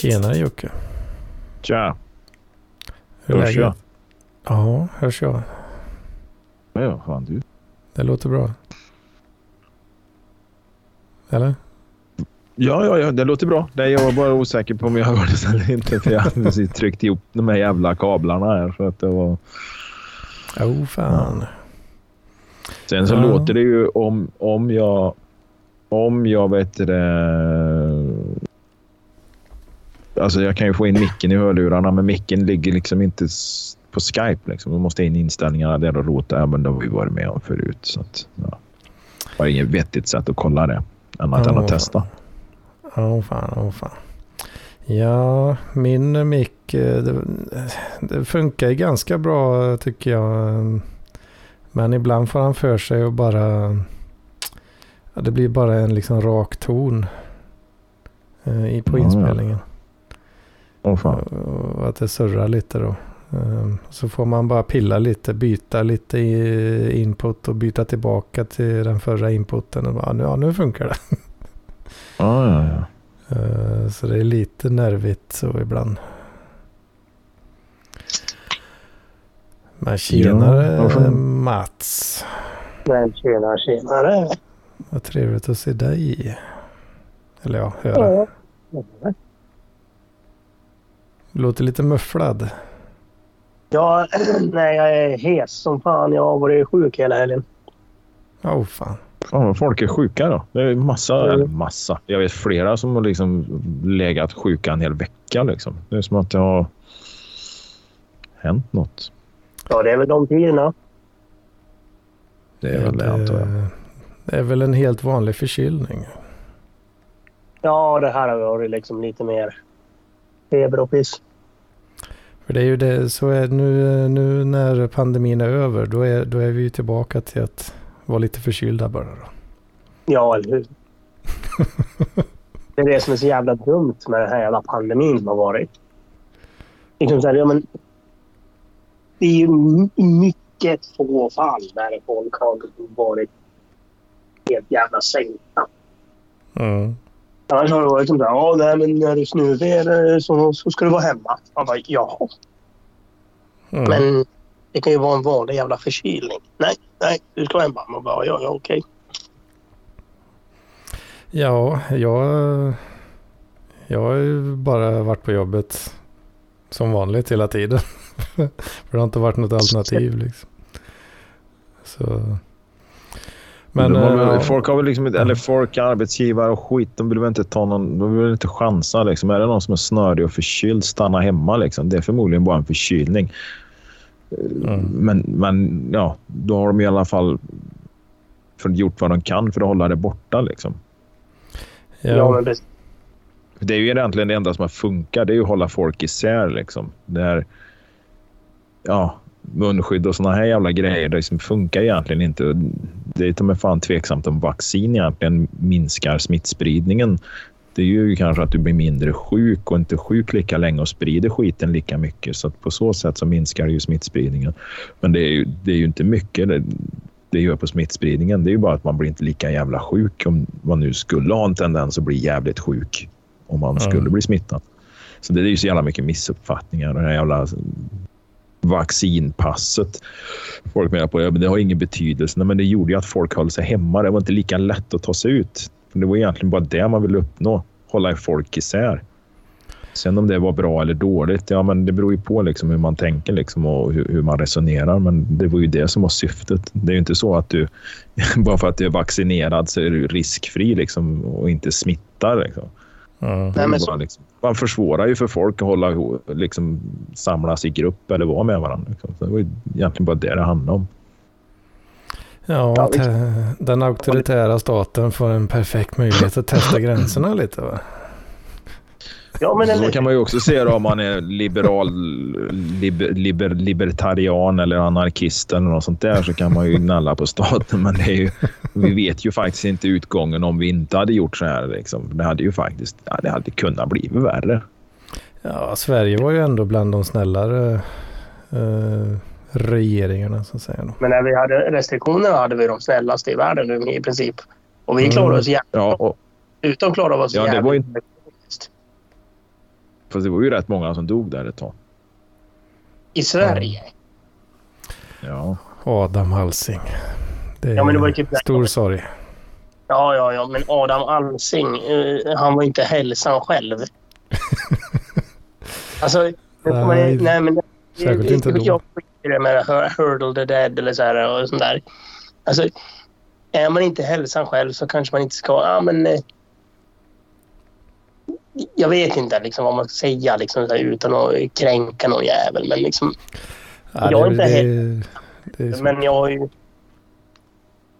Tjenare Jocke. Tja. Hur Hörs jag? Ja, hörs jag. Ja, fan du. Det låter bra. Eller? Ja, ja, ja, det låter bra. Det jag var bara osäker på om jag hördes eller inte. För jag hade tryckt ihop de här jävla kablarna här. Så att det var... Oh fan. Sen så Ja. låter det ju om, om jag... Om jag vet det... Alltså jag kan ju få in micken i hörlurarna men micken ligger liksom inte på Skype. Liksom. Man måste in inställningarna där och rota. Men det har vi varit med om förut. Så att, ja. Det var inget vettigt sätt att kolla det. Annat än Ja. att testa. Åh fan, åh fan. Ja, min mick, eh, det, det funkar ganska bra tycker jag. Men ibland får han för sig och bara... Ja, det blir bara en liksom rak ton eh, på Ja, ja. Och att det surrar lite då. Ehm, Så får man bara pilla lite, byta lite input och byta tillbaka till den förra inputen. Och bara, ja, nu funkar det. Ja, ja, ja. Eh, Så det är lite nervigt så ibland. Men tjenare Ja, varför? Mats. Men tjena, tjenare. Vad trevligt att se dig. Eller ja, höra. Ja. Du låter lite mufflad. Ja, nej, jag är hes som fan. Jag har varit sjuk hela helgen. Åh oh, fan. Fan vad folk är sjuka då. Det är massa, Mm. massa. Jag vet flera som har liksom legat sjuka en hel vecka. Liksom. Det är som att det har hänt något. Ja, det är väl de tiderna. Det är väl det antar jag. Det, det är väl en helt vanlig förkylning. Ja, det här har varit liksom lite mer feber och piss. För det är ju det, så är nu, nu när pandemin är över, då är, då är vi ju tillbaka till att vara lite förkylda bara då. Ja, eller hur? Det är det som är så jävla dumt med den här jävla pandemin som har varit. Liksom så här, ja, men det är ju mycket få fall där folk har varit helt jävla sänkta. Mm. Annars har det varit som så här, ja, nej, men är snöväder så, så ska du vara hemma. Man bara, ja, Mm. men det kan ju vara en vanlig jävla förkylning. Nej, nej, du ska vara hemma. Man bara, ja, ja, okej. Ja, jag, jag har ju bara varit på jobbet som vanligt hela tiden. För det har inte varit något alternativ liksom. Så. Men, har eh, väl, ja. folk har väl liksom eller folk, arbetsgivare och skit, de vill väl inte ta någon, de vill inte chansa. Liksom. Är det någon som är snörig och förkyld, stanna hemma. Liksom. Det är förmodligen bara en förkylning. Mm. Men, men ja, då har de i alla fall för, gjort vad de kan för att hålla det borta. Liksom. Ja, ja, men precis. Det är ju egentligen det enda som har funkat. Det är ju att hålla folk isär. Liksom. Det är, ja, munskydd och såna här jävla grejer. Det som funkar egentligen inte. Det är till fan tveksamt om vaccin egentligen minskar smittspridningen. Det är ju kanske att du blir mindre sjuk och inte sjuk lika länge och sprider skiten lika mycket. Så på så sätt så minskar det ju smittspridningen. Men det är ju, det är ju inte mycket det, det gör på smittspridningen. Det är ju bara att man blir inte lika jävla sjuk om man nu skulle ha en tendens att bli jävligt sjuk om man Mm. skulle bli smittad. Så det är ju så jävla mycket missuppfattningar. Det här jävla vaccinpasset. Folk menar på att det har ingen betydelse. Nej, men det gjorde ju att folk höll sig hemma. Det var inte lika lätt att ta sig ut. För Det var egentligen bara det man ville uppnå. Hålla folk isär. Sen om det var bra eller dåligt, ja men det beror ju på liksom hur man tänker liksom och hur, hur man resonerar. Men det var ju det som var syftet. Det är ju inte så att du, bara för att du är vaccinerad så är du riskfri liksom och inte smittar. Liksom. mm. Nej, men så- Bara, liksom, man försvårar ju för folk att hålla, ihop- liksom, samlas i grupp eller vara med varandra. Liksom. Så det var ju egentligen bara det det handlade om. ja te- den auktoritära staten får en perfekt möjlighet att testa gränserna lite va? Ja, men Så kan man ju också se då om man är liberal, liber, liber, libertarian eller anarkist eller något sånt där så kan man ju gnälla på staten. Men det är ju, vi vet ju faktiskt inte utgången om vi inte hade gjort så här. Liksom. Det hade ju faktiskt ja, det hade kunnat bli värre. Ja, Sverige var ju ändå bland de snällare eh, regeringarna så att säga. Då. men när vi hade restriktionerna hade vi de snällaste i världen nu i princip. Och vi Mm. klarade oss jävligt Ja, och, Utan klarade oss Ja, det jävligt var ju- ekonomiskt. Fast det var ju rätt många som dog där ett tag. I Sverige? Ja. Adam Alsing. Det är Ja, men det var typ- stor sorg. Ja, ja, ja. Men Adam Alsing, eh, han var inte hälsan själv. alltså, Nej, nej, men... särskilt inte då. Jag skiter med hur- Hurdle the Dead eller så här och sånt där. Alltså, är man inte hälsan själv så kanske man inte ska... Ja, men... Jag vet inte liksom, vad man ska säga liksom, här, utan att kränka någon jävel. Men, liksom, Ja, Jag är inte det, det är men jag har ju... Men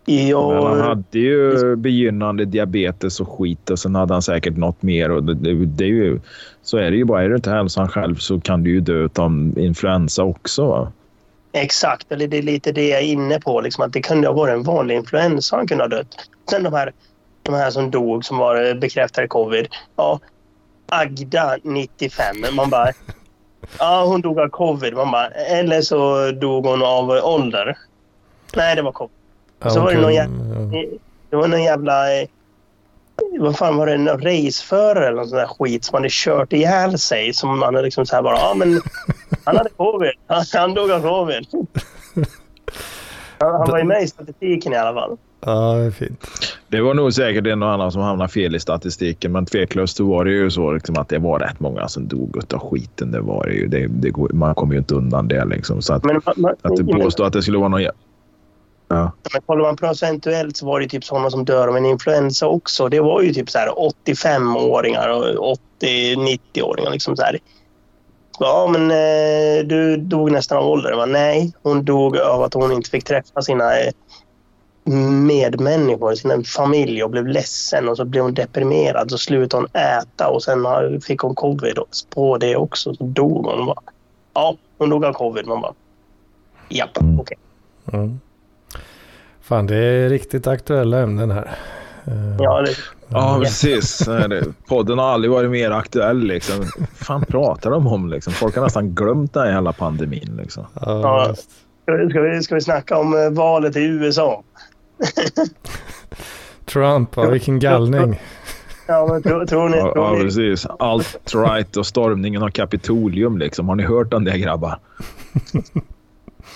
han Jag, hade ju begynnande diabetes och skit och sen hade han säkert något mer. Och det, det, det är ju, så är det ju bara. Är du inte hälsan själv så kan du ju dö av influensa också. Va? Exakt, eller det är lite det jag är inne på. Liksom, att det kunde ha varit en vanlig influensa han kunde ha dött. Sen de här, de här som dog som var bekräftade covid. Ja, Agda 95. Man bara... Ja, hon dog av covid. Man bara, eller så dog hon av ålder. Nej, det var covid. Ja, så var det någon jävla- ja. Det var någon jävla... eh, Vad fan var det? En raceförare eller någon sån där skit som hade kört ihjäl sig. Som man hade liksom så här bara... Ja, men han hade covid. Han, han dog av covid. Han, han var ju med i statistiken i alla fall. Ja, det är fint. Det var nog säkert en och annan som hamnade fel i statistiken, men tveklöst så var det ju så liksom, att det var rätt många som dog av skiten. Det var det ju. Det, det man kommer ju inte undan det. Liksom. Så att, Men, man, att du men, påstår att det skulle vara någon... Ja. men kollar man procentuellt så var det typ sådana som dör av en influensa också. Det var ju typ så här 85-åringar och 80-90-åringar. Liksom så här. Ja, men eh, du dog nästan av ålder. Va? Nej, hon dog av att hon inte fick träffa sina eh, medmänniskor, sin familj och blev ledsen och så blev hon deprimerad. Så slutade hon äta och sen fick hon covid på det också. Så dog hon. Va? Ja, hon dog av covid. Man bara, japp, Mm. okej. Mm. Fan, det är riktigt aktuella ämnen här. Eh, Ja, det, Ja, precis. Podden har aldrig varit mer aktuell. Liksom. fan pratar de om? Liksom? Folk har nästan glömt den här jävla pandemin. Liksom. ja, Ja. Ska vi, ska, vi, ska vi snacka om eh, valet i USA? Trump, ja, vilken gallning. Ja, men tror, tror ni... Tror ja, ni precis. Alt-right och stormningen av Kapitolium. Liksom. Har ni hört om det grabbar?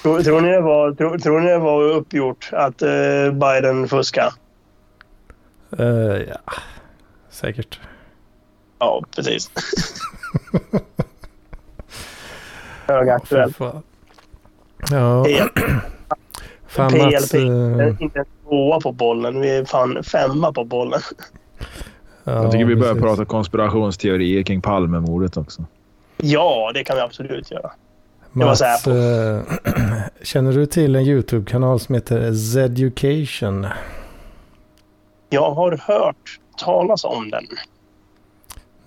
tror, tror, ni det var, tror, tror ni det var uppgjort att eh, Biden fuskar? Eh, ja, säkert. Ja, precis. Högaktuellt. Ja, fan PLP. Mats. eh, Inte en tvåa på bollen. Vi är fan femma på bollen. ja, Jag tycker vi börjar precis. prata konspirationsteorier kring Palmemordet också. Ja, det kan vi absolut göra. Mats, eh, känner du till en YouTube-kanal som heter Zeducation? Jag har hört talas om den.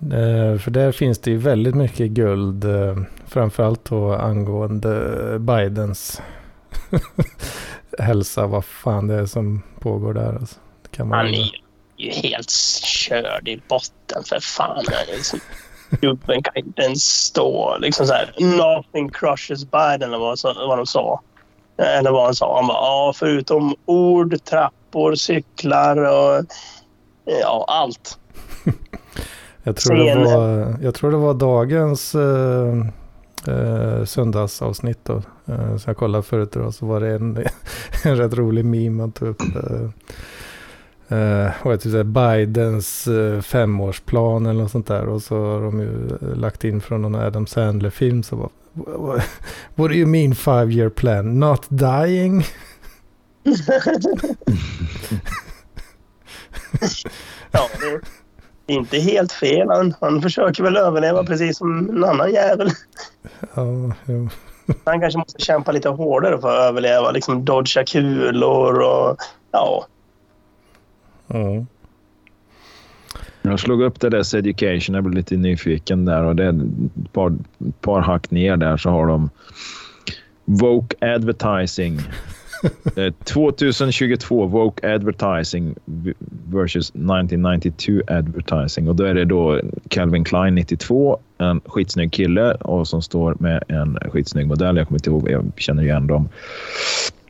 Eh, för där finns det ju väldigt mycket guld. Eh, framförallt då angående Bidens hälsa. Vad fan det är som pågår där. Alltså. Kan man Han är ju helt körd i botten för fan. Liksom, gubben kan inte ens stå. Liksom så här, Nothing crushes Biden eller vad, vad de sa. Eller vad han sa. Han bara, ja förutom ord, trappor, cyklar och ja, allt. Jag tror, det var, jag tror det var dagens eh, eh, söndagsavsnitt då. Eh, som jag kollade förut då, så var det en, en rätt rolig meme man tog upp. Eh, vad heter det, Bidens eh, femårsplan eller något sånt där. Och så har de ju lagt in från någon Adam Sandler-film. Så bara, what, do you mean five year plan? Not dying? Ja, det inte helt fel. Han, han försöker väl överleva precis som en annan jävel. Ja, jo. Han kanske måste kämpa lite hårdare för att överleva. Liksom dodga kulor och ja. Ja. Jag slog upp det där Education. Jag blev lite nyfiken där. Och det är ett par, par hack ner där så har de Voke Advertising. Eh, 2022 Voke Advertising versus 1992 Advertising. Och då är det då Calvin Klein 92, en skitsnygg kille och som står med en skitsnygg modell. Jag kommer inte ihåg, jag känner igen dem.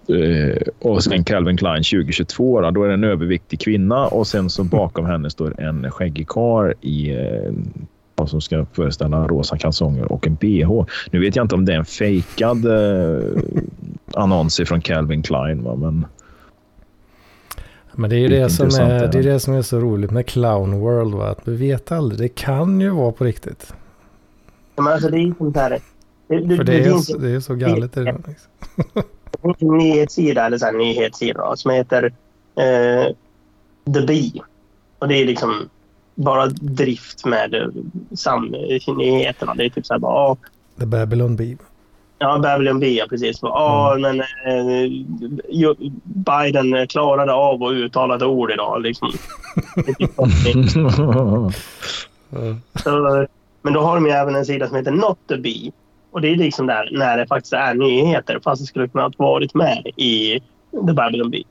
Eh, och sen Calvin Klein 2022, då, då är det en överviktig kvinna och sen så bakom henne står en skäggig karl i eh, som ska föreställa rosa kalsonger och en bh. Nu vet jag inte om det är en fejkad annons från Calvin Klein. Va? Men, men det är ju det som är, det är det som är så roligt med Clown World. Va? Att du vet aldrig. Det kan ju vara på riktigt. Men alltså det är ju sånt här. Det, det, För det, det, är, det är så galet det, idag. Liksom. det finns en nyhetssida, eller så här, nyhetssida som heter eh, The Bee. Och det är liksom bara drift med eh, samnyheterna. Det är typ så här bara... The Babylon Bee. Ja, Babylon ja, precis. Ja, mm. men eh, Biden klarade av att uttala ett ord idag. Liksom. så, men då har de ju även en sida som heter Not the Bee. Och det är liksom där när det faktiskt är nyheter fast det skulle kunna ha varit med i The Babylon Bee.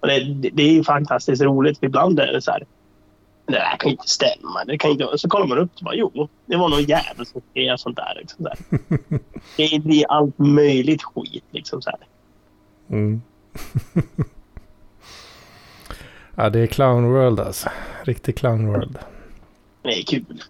Och det, det, det är fantastiskt roligt. Ibland är det så här. Det där kan inte stämma. Det kan inte... Så kollar man upp och bara jo, det var någon jävel som skrev sånt där. Liksom, där. det blir allt möjligt skit liksom så här. Mm. ja, det är clown world alltså. Riktig clown world. Det är kul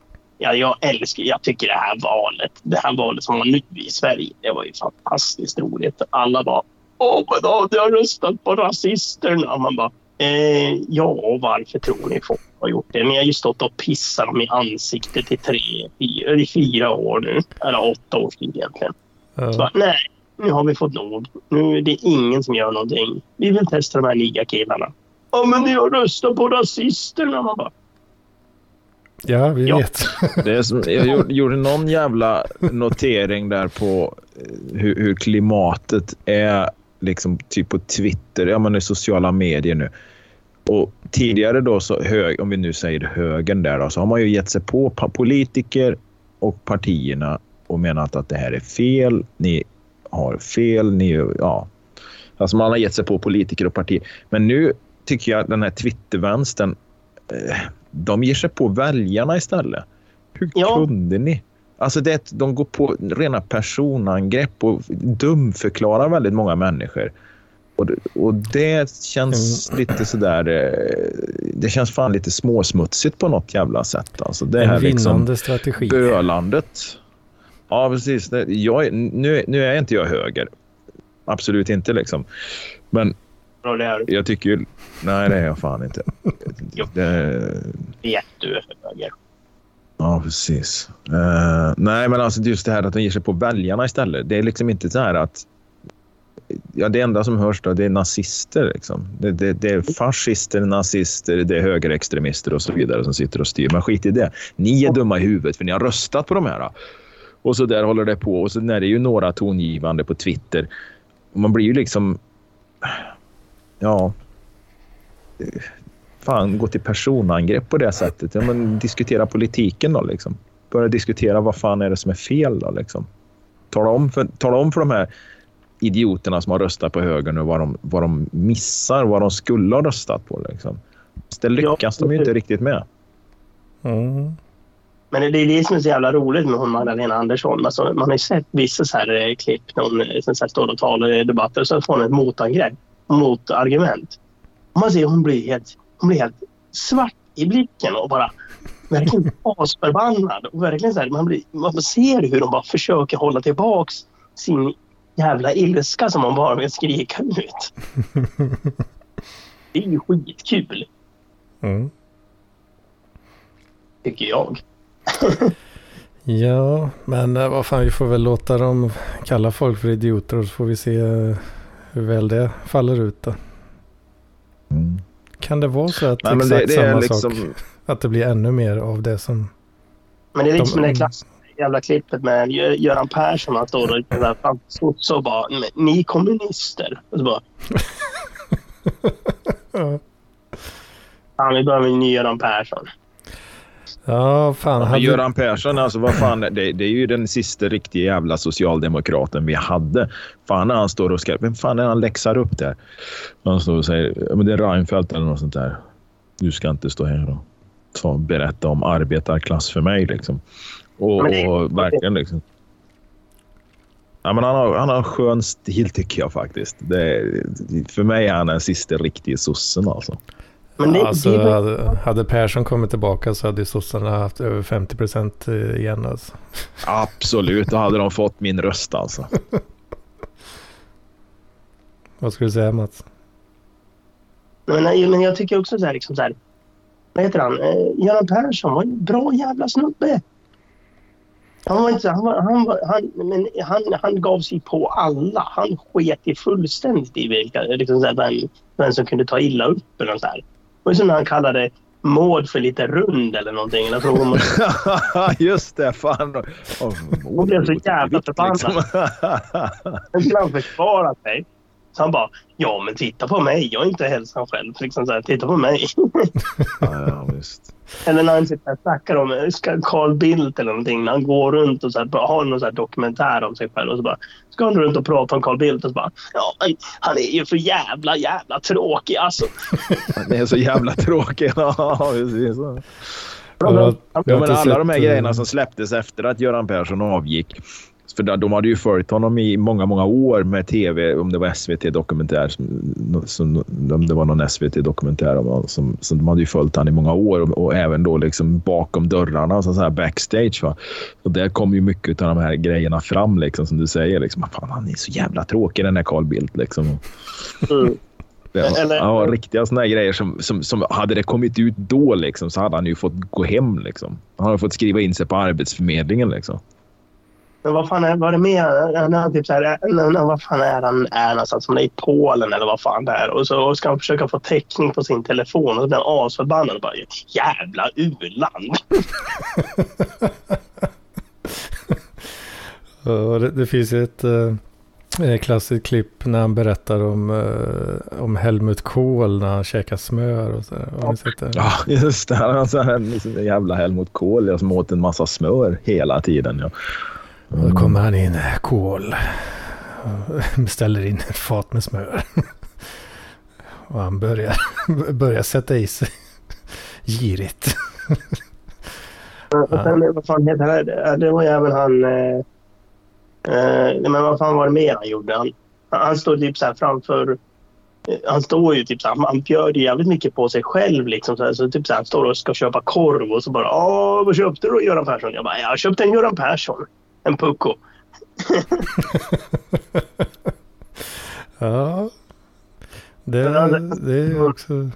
ja, jag älskar, jag tycker det här valet, det här valet som var nu i Sverige, det var ju fantastiskt roligt. Alla bara Åh, men då jag röstat på rasisterna. Man bara, eh, ja, varför tror ni folk har gjort det? Ni har ju stått och pissat dem i ansiktet i tre, fyra, i fyra år nu. Eller åtta års tid egentligen. Mm. Så bara, nej, nu har vi fått nog. Nu är det ingen som gör någonting. Vi vill testa de här nya killarna. Ja, men ni har röstat på rasisterna. Man bara, Ja, vi ja. vet. Det är som, jag gjorde någon jävla notering där på eh, hur, hur klimatet är liksom typ på Twitter, ja men i sociala medier nu. Och tidigare då, så hög, om vi nu säger högern där, då, så har man ju gett sig på politiker och partierna och menat att det här är fel. Ni har fel. Ni, ja. Alltså man har gett sig på politiker och partier. Men nu tycker jag den här Twittervänstern eh, de ger sig på väljarna istället. Hur ja. kunde ni? Alltså det, de går på rena personangrepp och dumförklarar väldigt många människor. Och, och det känns mm. lite sådär... Eh, det känns fan lite småsmutsigt på något jävla sätt. Alltså det en här vinnande liksom strategi. Bölandet. Ja, precis. Jag, nu, nu är inte jag höger. Absolut inte liksom. Men bra det är Jag tycker ju... Nej, det är jag fan inte. jo. Det... Vet du är höger. Ja, precis. Uh, nej, men alltså just det här att de ger sig på väljarna istället. Det är liksom inte så här att... Ja, det enda som hörs då, det är nazister. Liksom. Det, det, det, är fascister, nazister, det är högerextremister och så vidare som sitter och styr. Men skit i det. Ni är dumma i huvudet för ni har röstat på de här. Och så där håller det på. Och så är det ju några tongivande på Twitter. Man blir ju liksom ja, fan gå till personangrepp på det sättet. Ja, men diskutera politiken då liksom. Börja diskutera vad fan är det som är fel då liksom. Tala om för, tala om för de här idioterna som har röstat på högern och vad de, vad de missar, vad de skulle ha röstat på liksom. Det lyckas ja, de ju inte riktigt med. Mm. Men det är det som är så jävla roligt med hon Magdalena Andersson. Alltså, man har ju sett vissa så här eh, klipp när hon eh, så här, står och talar i debatter och så får hon ett motangrepp motargument. Man ser hon blir helt, hon blir helt svart i blicken och bara verkligen asförbannad. Och verkligen så här, man, blir, man ser hur de bara försöker hålla tillbaks sin jävla ilska som man bara vill skrika ut. Det är ju skitkul. Mm. Tycker jag. ja, men eh, vad fan, vi får väl låta dem kalla folk för idioter och så får vi se eh, hur väl det faller ut då. Mm. Kan det vara så att Nej, exakt det, det samma liksom... sak, att det blir ännu mer av det som... Men det är lite som det klassiska jävla klippet med Göran Persson. Han står och så bara, ni kommunister. Och så bara... Fan, vi behöver en ny Göran Persson. Ja, fan. Hade... Göran Persson, alltså vad fan, det, det, är ju den sista riktiga jävla socialdemokraten vi hade. Fan när han står och ska... Vem fan är han läxar upp där? Han står och säger, men det är Reinfeldt eller något sånt där. Du ska inte stå här och ta, berätta om arbetarklass för mig liksom. Och, och verkligen liksom. Ja, men han, har, han har en skön stil tycker jag faktiskt. Det, för mig är han den sista riktiga sossen alltså. Men det, alltså, det, hade, hade Persson kommit tillbaka så hade sossarna haft över 50 procent igen. Alltså. Absolut, då hade de fått min röst alltså. Vad skulle du säga Mats? men, nej, men jag tycker också så här, liksom så här vad heter han? Eh, Göran Persson var en bra jävla snubbe. Han var inte så, han, var, han, var, han, men han, han gav sig på alla. Han sket i fullständigt i vilka, liksom så här, vem, vem som kunde ta illa upp eller så här. Var som när han kallade Maud för lite rund eller någonting. Eller frågade om Just det, fan. Oh, Hon blev så jävla förbannad. liksom. Sen skulle han försvara sig. Så han bara, ja men titta på mig, jag är inte hälsan själv. Liksom så här, titta på mig. ja, ja, visst. Eller när han sitter och snackar om ska Carl Bildt eller någonting. När han går runt och så här, bara har någon så här dokumentär om sig själv. Och så bara, ska han runt och prata om Carl Bildt och så bara, ja han är ju för jävla jävla tråkig alltså. Det är så jävla tråkigt. Ja, precis. Ja, men alla de här sett, eh, grejerna som släpptes efter att Göran Persson avgick. För de- de hade ju följt honom i många, många år med tv, om det var SVT-dokumentär, som, som, om det var någon SVT-dokumentär som, som de hade ju följt honom i många år och, och även då liksom bakom dörrarna, så så här backstage. Va? Och där kom ju mycket av de här grejerna fram, liksom, som du säger. Liksom, Fan, han är så jävla tråkig den här Carl Bildt. Liksom. Mm. Ja, Eller- ja, riktiga såna här grejer som, som, som hade det kommit ut då liksom, så hade han ju fått gå hem. Liksom. Han hade fått skriva in sig på Arbetsförmedlingen. Liksom. Men vad fan är, var det? Han är typ så här, vad fan är han är någonstans? Som är i Polen eller vad fan det är. Och så ska han försöka få täckning på sin telefon och så blir han asförbannad och bara jävla u-land. Ja, det, det finns ju ett eh, klassiskt klipp när han berättar om, eh, om Helmut Kohl när han käkar smör och så. Har det? Ja, just det. Han alltså, liksom, en jävla Helmut Kohl ja, som åt en massa smör hela tiden. Ja. Och då kommer han in, och beställer in ett fat med smör. Och han börjar, börjar sätta i sig girigt. Och sen, vad fan heter det? Det var ju även han... Eh, eh, men vad fan var det mer han gjorde? Han, han står typ så här framför... eh, Han står ju typ så här, han bjöd jävligt mycket på sig själv. Liksom, så, här, så typ så här, han står och ska köpa korv och så bara Åh, vad köpte du då Göran Persson? Jag bara, jag köpte en Göran Persson. En pucko. Ja, det, det är också...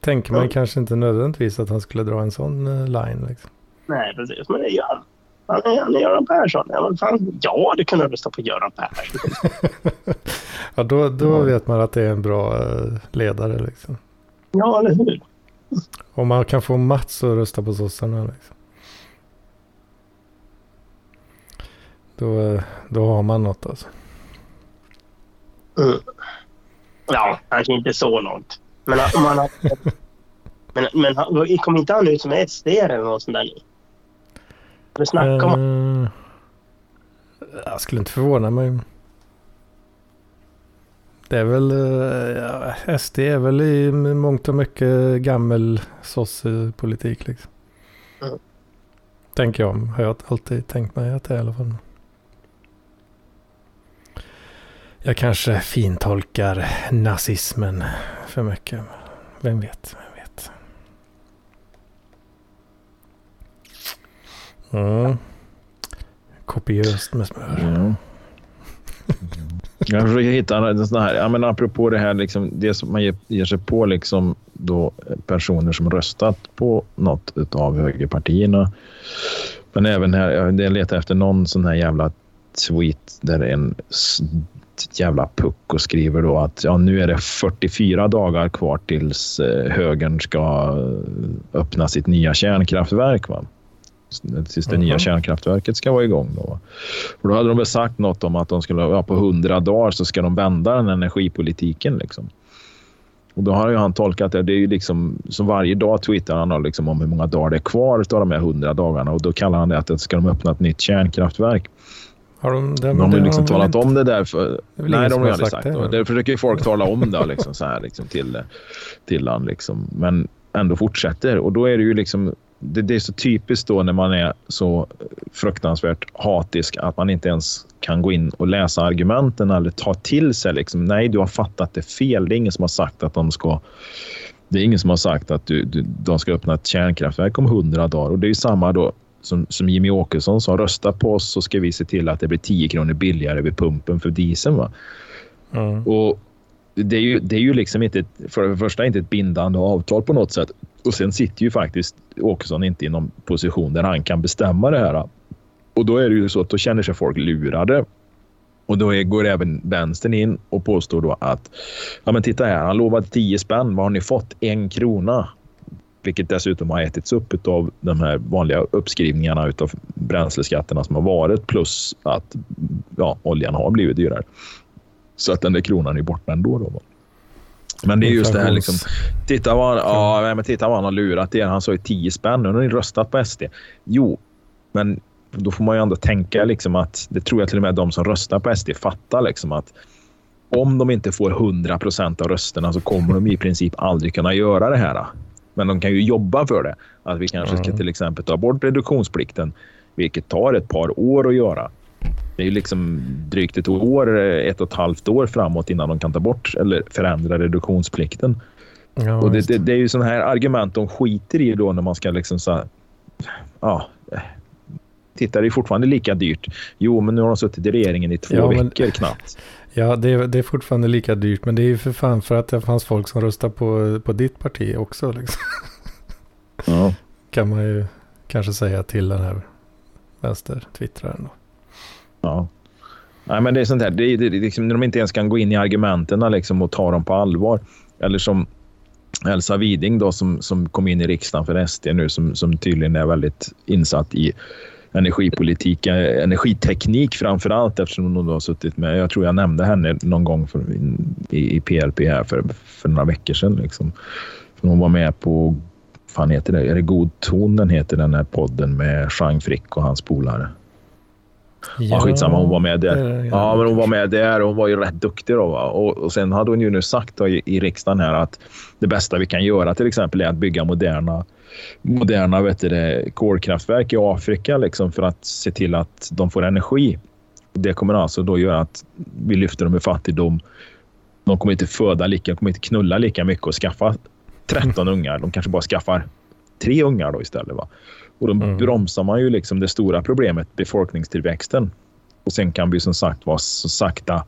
Tänker man kanske inte nödvändigtvis att han skulle dra en sån eh, line. Liksom. Nej, precis. Men det gör han. Han är, han är Göran Persson. Ja, fan, ja, du kunde rösta på Göran Persson. Ja, då, då vet man att det är en bra eh, ledare. Liksom. Ja, eller hur? Om man kan få Mats att rösta på sossarna. Liksom. Då, då har man något alltså. Mm. Ja, kanske inte så långt. Men om man har... Men, men kom inte han ut som SD eller något sånt där nu? Eller snacka om... Eh, jag skulle inte förvåna mig. Det är väl, eh, ja, SD är väl i mångt och mycket gammel sossepolitik liksom. Mm. Tänker jag, har jag alltid tänkt mig att det är i alla fall. Jag kanske fintolkar nazismen för mycket. Vem vet, vem vet. Mm. Kopiöst med smör. Mm. Jag försöker hitta en sån här, ja, men apropå det här, liksom, det som man ger, ger sig på liksom, då, personer som röstat på något av högerpartierna. Men även här, jag jag letar efter någon sån här jävla tweet där en jävla pucko skriver då att ja, nu är det 44 dagar kvar tills eh, högern ska eh, öppna sitt nya kärnkraftverk. Va? Tills det nya Mhm. kärnkraftverket ska vara igång. Då. Och då hade de väl sagt något om att de skulle, ja, på 100 dagar så ska de vända den energipolitiken. Liksom. Och då har ju han tolkat det. Det är ju liksom, som varje dag twittrar han liksom om hur många dagar det är kvar av de här 100 dagarna. Och då kallar han det att det ska de öppna ett nytt kärnkraftverk. Har de, det, De har ju liksom väl talat om det där. För, nej, de har aldrig sagt sagt det, va? Det försöker ju folk tala om det liksom, så här, liksom, till, till han. Liksom. Men ändå fortsätter. Och då är det ju liksom... Det, det är så typiskt då när man är så fruktansvärt hatisk att man inte ens kan gå in och läsa argumenten eller ta till sig. Liksom. Nej, du har fattat det fel. Det är ingen som har sagt att de ska Det är ingen som har sagt att du, du, de ska öppna ett kärnkraftverk om hundra dagar. Och det är ju samma då som, som Jimmy Åkesson sa. Rösta på oss så ska vi se till att det blir 10 kronor billigare vid pumpen för dieseln. Va? Mm. Och det är, ju, det är ju liksom inte, för det första inte ett bindande avtal på något sätt. Och sen sitter ju faktiskt Åkesson inte i någon position där han kan bestämma det här. Och då är det ju så att då känner sig folk lurade. Och då är, går även vänstern in och påstår då att ja men titta här, han lovade 10 spänn. Vad har ni fått? En krona. Vilket dessutom har ätits upp av de här vanliga uppskrivningarna av bränsleskatterna som har varit plus att ja, oljan har blivit dyrare. Så att den där kronan är borta ändå. Då. Men det är just det här liksom. Titta vad han, ja, men titta vad han har lurat er. Han sa ju 10 spänn. Nu har ni röstat på SD. Jo, men då får man ju ändå tänka liksom att det tror jag till och med de som röstar på SD fattar liksom att om de inte får 100 procent av rösterna så kommer de i princip aldrig kunna göra det här. Men de kan ju jobba för det. Att vi kanske ska till exempel ta bort reduktionsplikten, vilket tar ett par år att göra. Det är ju liksom drygt ett år, ett och ett halvt år framåt innan de kan ta bort eller förändra reduktionsplikten. Ja, och det, det, det, är ju sådana här argument de skiter i då när man ska liksom så ja, titta det är fortfarande lika dyrt. Jo, men nu har de suttit i regeringen i två ja, veckor men, knappt. Ja, det är, det är fortfarande lika dyrt, men det är ju för fan för att det fanns folk som röstade på, på ditt parti också. Liksom. Ja. Kan man ju kanske säga till den här vänster-twittraren. Ja. Nej, men det är sånt här, det är, det liksom, när de inte ens kan gå in i argumenten liksom, och ta dem på allvar. Eller som Elsa Widing då, som, som kom in i riksdagen för SD nu, som, som tydligen är väldigt insatt i energipolitik, eh, energiteknik framför allt eftersom hon har suttit med, jag tror jag nämnde henne någon gång för, i, i PLP här för, för några veckor sedan. Liksom. För hon var med på, fan heter det, är det God ton den heter den här podden med Jean Frick och hans polare. Ja, ja, skitsamma, hon var med där. Ja, men hon var med där och hon var ju rätt duktig. Då, va? Och, och sen hade hon ju nu sagt då, i, i riksdagen här att det bästa vi kan göra till exempel är att bygga moderna moderna vet du, kolkraftverk i Afrika liksom, för att se till att de får energi. Det kommer alltså då göra att vi lyfter dem ur fattigdom. De kommer inte föda lika, de kommer inte knulla lika mycket och skaffa 13 ungar. De kanske bara skaffar tre ungar då istället. Va? Och då mm. bromsar man ju liksom det stora problemet, befolkningstillväxten. Och sen kan vi som sagt vara så sakta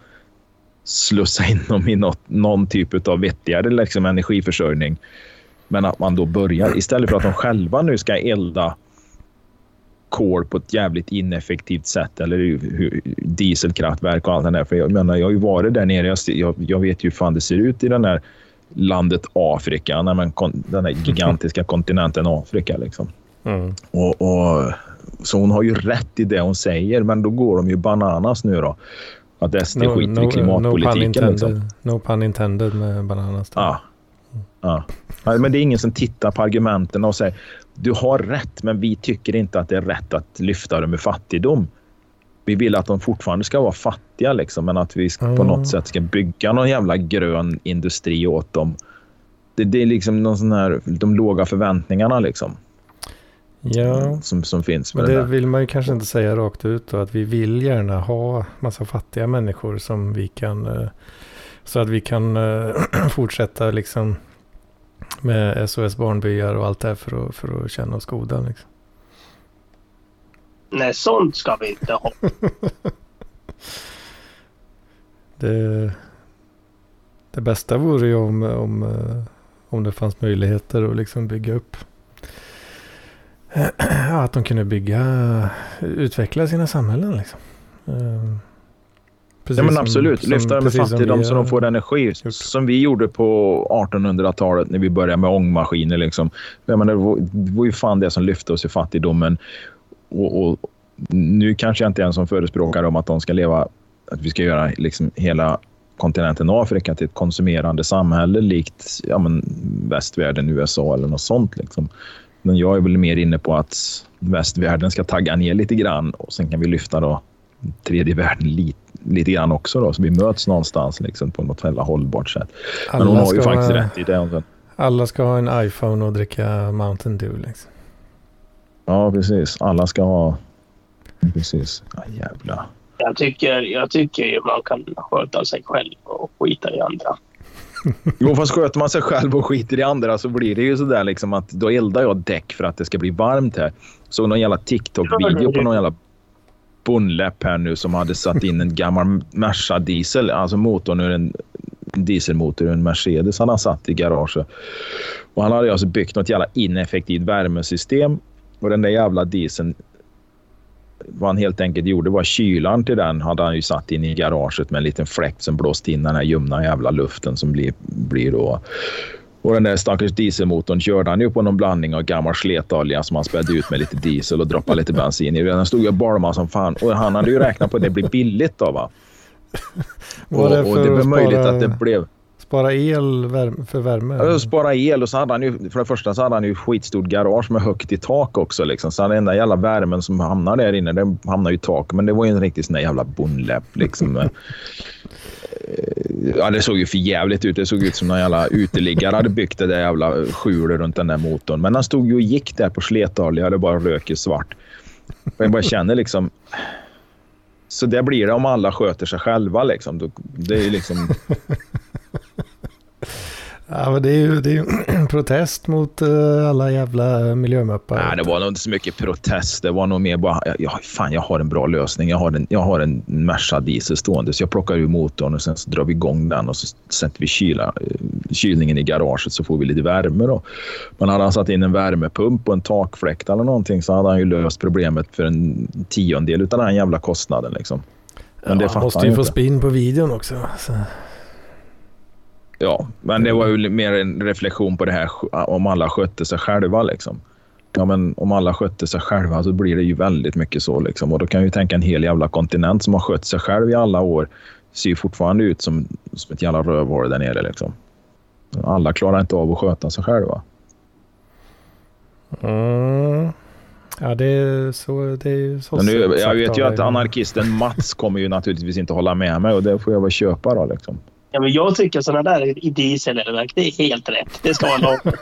slussa in dem i något, någon typ av vettigare liksom, energiförsörjning. Men att man då börjar, istället för att de själva nu ska elda kol på ett jävligt ineffektivt sätt eller dieselkraftverk och allt det där. För jag menar, jag har ju varit där nere. Jag, jag vet ju hur fan det ser ut i den där landet Afrika, när man, den här gigantiska kontinenten Afrika. Liksom. Mm. Och, och, så hon har ju rätt i det hon säger, men då går de ju bananas nu då. Att SD no, skiter no, i klimatpolitiken. No pun, liksom. no pun intended med bananas. Ja. Ja. Men det är ingen som tittar på argumenten och säger du har rätt, men vi tycker inte att det är rätt att lyfta dem ur fattigdom. Vi vill att de fortfarande ska vara fattiga, liksom, men att vi på något sätt ska bygga någon jävla grön industri åt dem. Det, det är liksom någon sån här, de låga förväntningarna. Liksom. Ja, som, som finns. Men det, det vill man ju kanske inte säga rakt ut då, att vi vill gärna ha massa fattiga människor som vi kan, eh, så att vi kan eh, fortsätta liksom med SOS Barnbyar och allt det här för att, för att känna oss goda. Liksom. Nej, sånt ska vi inte ha. det, det bästa vore ju om, om, eh, om det fanns möjligheter att liksom bygga upp att de kunde bygga, utveckla sina samhällen. Liksom. Precis ja, men absolut. Som, Lyfta dem med fattigdom så de får energi. Gjort. Som vi gjorde på 1800-talet när vi började med ångmaskiner. Liksom. Jag menar, det, var, det var ju fan det som lyfte oss i fattigdomen. Och, och, nu kanske jag inte är en som förespråkar om att de ska leva, att vi ska göra liksom hela kontinenten Afrika till ett konsumerande samhälle likt ja, men, västvärlden, USA eller något sånt. Liksom. Men jag är väl mer inne på att västvärlden ska tagga ner lite grann och sen kan vi lyfta då tredje världen lite, lite grann också. Då, så vi möts någonstans liksom, på något väldigt hållbart sätt. Men hon har ju faktiskt rätt i det. Alla ska ha en iPhone och dricka Mountain Dew. Liksom. Ja, precis. Alla ska ha... Precis. Ja, jävla. Jag tycker, jag tycker ju man kan sköta sig själv och skita i andra. Jo, fast sköter man sig själv och skiter i andra så blir det ju sådär liksom att då eldar jag däck för att det ska bli varmt här. Såg någon jävla TikTok-video på någon jävla bondläpp här nu som hade satt in en gammal Merca diesel, alltså motorn ur en dieselmotor ur en Mercedes han har satt i garaget. Och han hade alltså byggt något jävla ineffektivt värmesystem och den där jävla dieseln vad han helt enkelt gjorde var kylan till den hade han ju satt in i garaget med en liten fläkt som blåste in den här ljumna jävla luften som blir, blir då. Och den där stackars dieselmotorn körde han ju på någon blandning av gammal sletolja som han spädde ut med lite diesel och droppade lite bensin i. Den stod ju och som fan och han hade ju räknat på att det blir billigt då va. Var det och, och för det var möjligt att det blev... Spara el för värme? Ja, spara el och så hade han ju, för det första så hade han ju skitstort garage med högt i tak också. Liksom. Så den enda jävla värmen som hamnar där inne, den hamnar ju i tak. Men det var ju en riktig sån där jävla bondläpp liksom. Ja, det såg ju för jävligt ut. Det såg ut som någon jävla uteliggare hade byggt det där jävla skjulet runt den där motorn. Men han stod ju och gick där på sletolja. Det bara rök i svart. Och jag bara känner liksom... Så det blir det om alla sköter sig själva. Liksom. Det är liksom... Ja, men det är ju, det är ju en protest mot eh, alla jävla miljömappar. Nej, det var nog inte så mycket protest. Det var nog mer bara, jag, jag, fan, jag har en bra lösning. Jag har en, jag har en Merca diesel stående, så jag plockar ur motorn och sen så drar vi igång den och så sätter vi kyla, eh, kylningen i garaget så får vi lite värme. Då. Men hade han satt in en värmepump och en takfläkt eller någonting så hade han ju löst problemet för en tiondel av den jävla kostnaden. Liksom. Men det ja, måste han ju ju få spinn på videon också. Så. Ja, men det var ju mer en reflektion på det här om alla skötte sig själva. Liksom. Ja, men om alla skötte sig själva så blir det ju väldigt mycket så. Liksom. Och då kan jag ju tänka en hel jävla kontinent som har skött sig själv i alla år ser fortfarande ut som, som ett jävla rövhål där nere. Liksom. Alla klarar inte av att sköta sig själva. Mm. Ja, det är så. Det är så nu, jag vet ju att anarkisten Mats kommer ju naturligtvis inte hålla med mig och det får jag väl köpa då. Liksom. Ja, men jag tycker sådana där i dieselverk, det är helt rätt. Det ska vara lag.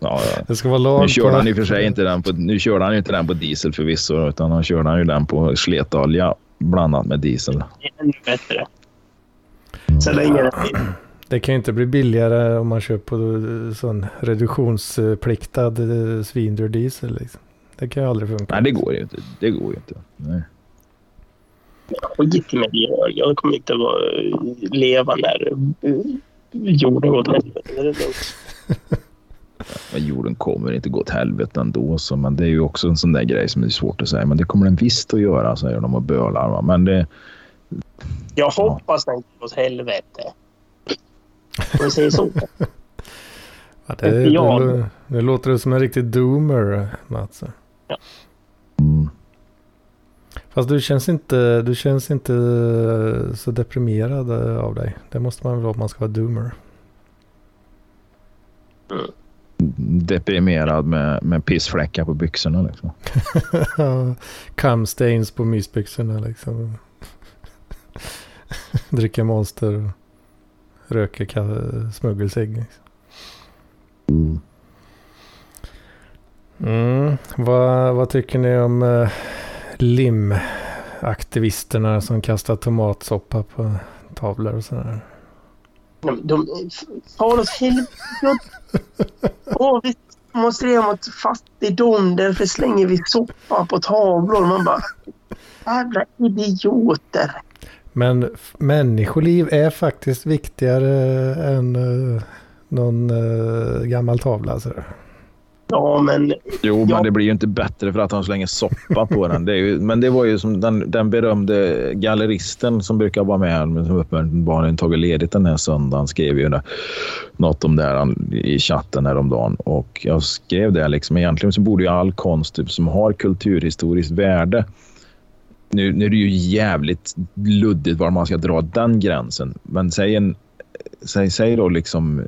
Ja, ja. Det ska vara lag Nu körde han i och för sig inte den på, nu körde han inte den på diesel förvisso utan han körde han ju den på sletolja blandat med diesel. Det är ännu bättre. Så länge det Det kan ju inte bli billigare om man på eh, sån reduktionspliktad eh, svindyr diesel. Liksom. Det kan ju aldrig funka. Nej, det går ju inte. Det går ju inte. Nej. Skit med det. Jag kommer inte vara, leva när eh, jorden går åt helvete. Det jorden kommer inte gå åt helvete ändå. Så, men det är ju också en sån där grej som är svårt att säga. Men det kommer den visst att göra, säger de och bölar. Va? Men det, Jag hoppas den går åt helvete. Om vi säger så. Ja, det, Ja. det, nu låter som en riktig doomer, Mats. mm, Fast du känns inte, du känns inte eh, så deprimerad eh, av dig. Det måste man väl vara om man ska vara doomer. deprimerad med, med pissfläckar på byxorna. Liksom. Cum stains på mysbyxorna liksom. Dricka monster och röka ka- smuggelcigg. Liksom. Mm. Mm. Vad, vad tycker ni om uh, limaktivisterna som kastar tomatsoppa på tavlor och sådär? De, de, far åt helvete. Vi demonstrerar mot fattigdom. Därför slänger vi soppa på tavlor. Man bara... Jävla idioter. Men människoliv är faktiskt viktigare än uh, någon uh, gammal tavla. Sådär. Ja, men Jo, Ja. men det blir ju inte bättre för att han slänger soppa på den. Det ju, men det var ju som den, den berömde galleristen som brukar vara med, men som uppenbarligen tagit ledigt den här söndagen, skrev ju något om det här i chatten häromdagen. Och jag skrev det liksom, egentligen så borde ju all konst typ, som har kulturhistoriskt värde nu, nu är det ju jävligt luddigt var man ska dra den gränsen. Men säg, en, säg, säg då liksom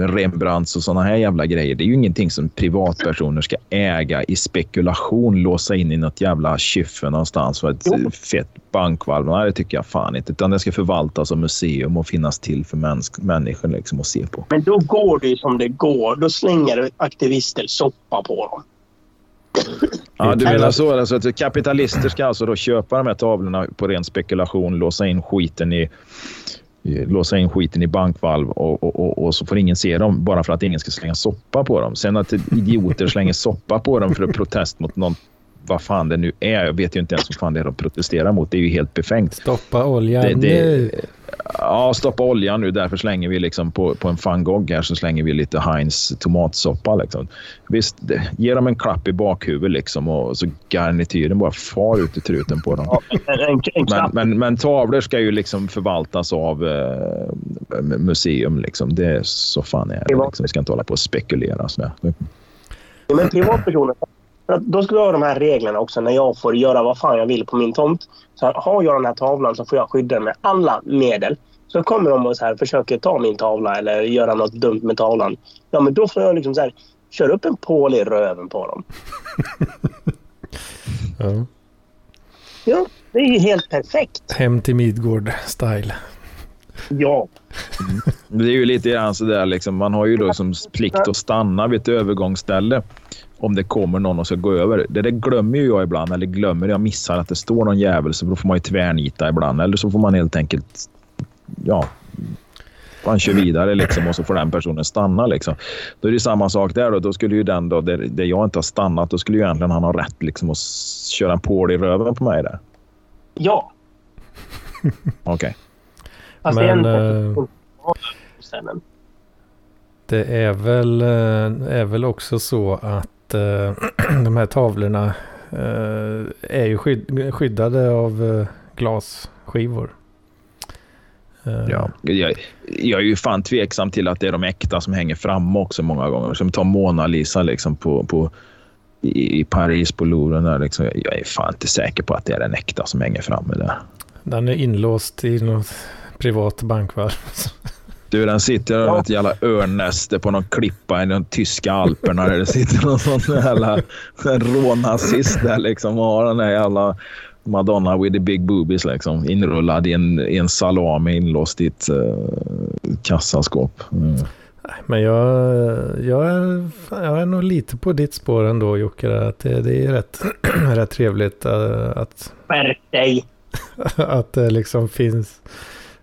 Rembrandts och sådana här jävla grejer. Det är ju ingenting som privatpersoner ska äga i spekulation, låsa in i något jävla kyffe någonstans för ett Jo. fett bankvalv. Nej, det tycker jag fan inte. Utan det ska förvaltas som museum och finnas till för mäns- människor liksom att se på. Men då går det ju som det går. Då slänger aktivister soppa på dem. Ja, du menar så? Alltså att kapitalister ska alltså då köpa de här tavlorna på ren spekulation, låsa in skiten i Eh, låsa in skiten i bankvalv och, och, och, och, så får ingen se dem bara för att ingen ska slänga soppa på dem. Sen att idioter slänger soppa på dem för att protest mot någon vad fan det nu är. Jag vet ju inte ens vad fan det är de protesterar mot. Det är ju helt befängt. Stoppa oljan det, det, nu. Ja, stoppa oljan nu. Därför slänger vi liksom på, på en fangog här så slänger vi lite Heinz tomatsoppa. Liksom. Visst, det, ge dem en klapp i bakhuvudet liksom och så garnityren bara far ut i truten på dem. men, men, men, tavlor ska ju liksom förvaltas av eh, museum. Liksom. Det är så fan är det. Liksom. Vi ska inte hålla på och spekulera. Så ja, men privatpersoner då ska vi ha de här reglerna också när jag får göra vad fan jag vill på min tomt. Så har jag den här tavlan så får jag skydda den med alla medel. Så kommer de och så här, försöker ta min tavla eller göra något dumt med tavlan. Ja, men då får jag liksom så här, köra upp en pål i röven på dem. ja. ja, det är ju helt perfekt. Hem till Midgård-style. Ja. Mm. Det är ju lite grann sådär liksom. Man har ju då som plikt att stanna vid ett övergångsställe om det kommer någon och ska gå över. Det där glömmer ju jag ibland, eller glömmer jag missar att det står någon jävel, så då får man ju tvärnita ibland. Eller så får man helt enkelt, ja, man kör vidare liksom och så får den personen stanna. Liksom. Då är det samma sak där. Då, då skulle ju den då, där, där jag inte har stannat, då skulle ju egentligen han ha rätt liksom att köra en pål i röven på mig där. Ja. Okej. Okay. Men... Äh, det är väl, eh, är väl också så att eh, de här tavlorna eh, är ju skydd, skyddade av eh, glasskivor. Ja, jag, jag, är ju fan tveksam till att det är de äkta som hänger fram också många gånger. Som tar Mona Lisa liksom på, på, i, i Paris på Louvren. Där liksom. Jag är fan inte säker på att det är den äkta som hänger framme där. Den är inlåst i något privat bankvalv. Du, den sitter i ja. ett jävla örnnäste på någon klippa i de tyska alperna. Där det sitter någon sån jävla rånazist där liksom och har den där jävla Madonna with the big boobies liksom. Inrullad i en, i en salami inlåst i ett uh, kassaskåp. Mm. Men jag, jag, är, jag är nog lite på ditt spår ändå Jocke. Att det, det är rätt, rätt trevligt uh, att... Skärp dig! att det liksom finns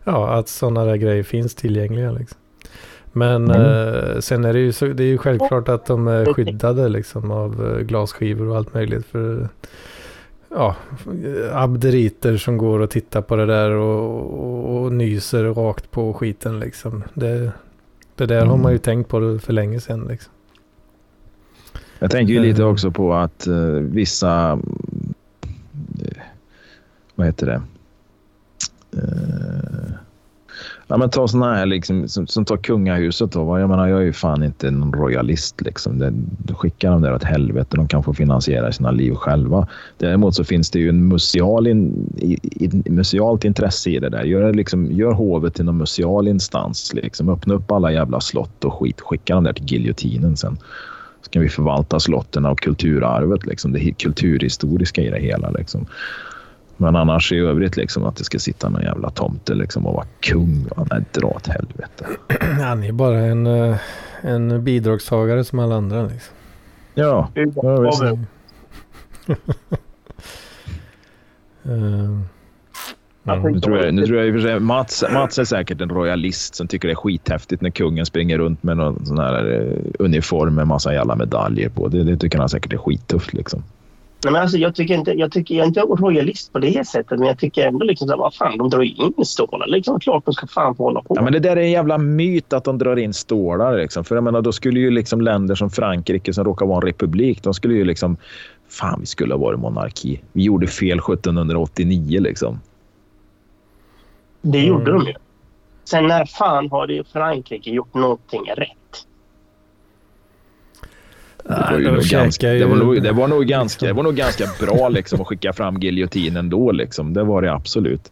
ja, att sådana där grejer finns tillgängliga. Liksom. Men mm. eh, sen är det ju, så, det är ju självklart att de är skyddade liksom, av eh, glasskivor och allt möjligt. För ja, abderiter som går och tittar på det där och, och, och nyser rakt på skiten. Liksom. Det, det där mm. har man ju tänkt på för länge sedan. Liksom. Jag tänker ju lite eh. också på att uh, vissa... Uh, vad heter det? Eh, ja, men ta såna här liksom, som, som tar kungahuset. Då. Jag menar, jag är ju fan inte någon royalist. Liksom. Det, då skickar de där åt helvete. De kan få finansiera sina liv själva. Däremot så finns det ju en museal in, in, musealt intresse i det där. Gör, liksom, gör hovet till någon museal instans. Liksom. Öppna upp alla jävla slott och skit. Skicka dem där till giljotinen sen. Så kan vi förvalta slotten och kulturarvet. Liksom. Det kulturhistoriska i det hela. Liksom. Men annars i övrigt liksom att det ska sitta någon jävla tomte liksom och vara kung. Nej, dra åt helvete. Han är bara en, eh, en bidragstagare som alla andra liksom. Ja, ja visst. uh, nu, tror jag, nu tror jag i och för sig Mats, Mats är säkert en royalist som tycker det är skithäftigt när kungen springer runt med någon sån här uh, uniform med massa jävla medaljer på. Det, det tycker han säkert är skittufft liksom. Nej, men alltså, jag, tycker inte, jag, tycker, jag är inte royalist på det sättet, men jag tycker ändå liksom så här, vad fan, de drar ju in stålar. Liksom, klart de ska fan få hålla på. Ja, men det där är en jävla myt att de drar in stålar. Liksom. För jag menar, då skulle ju liksom länder som Frankrike som råkar vara en republik, de skulle ju liksom... Fan, vi skulle ha varit monarki. Vi gjorde fel 1789 liksom. Det gjorde mm. de ju. Sen när fan har det Frankrike gjort någonting rätt? Det var, nog, ganska, det var nog ganska bra liksom, att skicka fram giljotinen då. Liksom. Det var det absolut.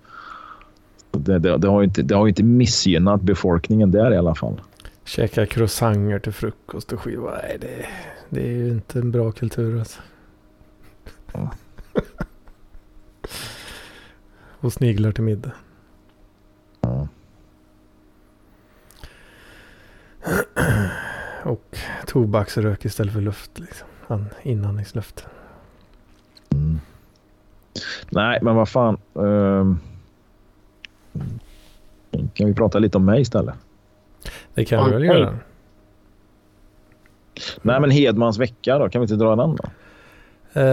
Det, det, det, har inte, det har inte missgynnat befolkningen där i alla fall. Käka croissanter till frukost och skiva. Nej, det, det är ju inte en bra kultur alltså. Ja. och sniglar till middag. Ja. och tobaksrök istället för luft. Liksom. Inandningsluft. Mm. Nej, men vad fan. Uh, Kan vi prata lite om mig istället? Det kan vi väl göra. Nej, men Hedmans vecka då? Kan vi inte dra den då? Uh,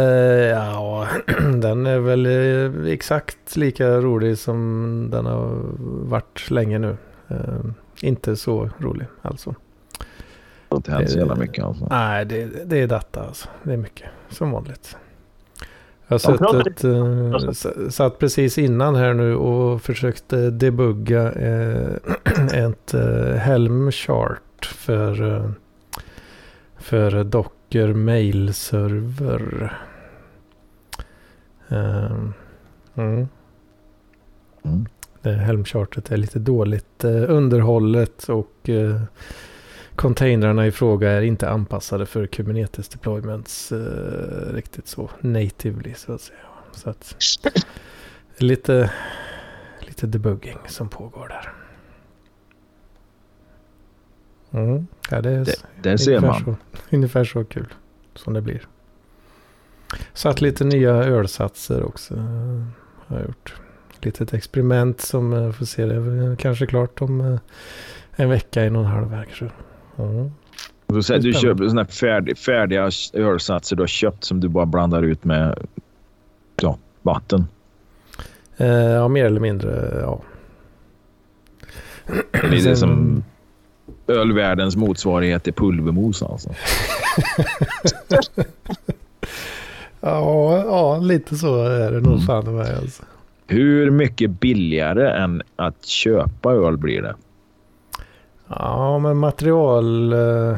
ja, den är väl eh, exakt lika rolig som den har varit länge nu. Uh, inte så rolig alltså. Har inte hänt så jävla mycket alltså. Nej, det, det är detta alltså. Det är mycket som vanligt. Jag suttit, uh, satt precis innan här nu och försökte debugga uh, ett uh, Helm chart för, uh, för Docker mail server. Uh, mm. Mm. Det Helm-chartet är lite dåligt underhållet och containrarna i fråga är inte anpassade för Kubernetes deployments eh, riktigt så natively så att säga. Så att lite, lite debugging som pågår där. Mm. Ja, det, är det, det ser man. Så, ungefär så kul som det blir. Satt lite nya ölsatser också. Eh, har jag gjort. Litet experiment som uh, får se det kanske klart om uh, en vecka, och en halv vecka. Mm. Du, säger, du köper såna färdig, färdiga ölsatser du har köpt som du bara blandar ut med ja, vatten? Eh, ja, mer eller mindre, ja. Det är lite som ölvärldens motsvarighet till pulvermos alltså. ja, ja, lite så är det nog mm. fan med alltså. Hur mycket billigare än att köpa öl blir det? Ja, men material... Uh,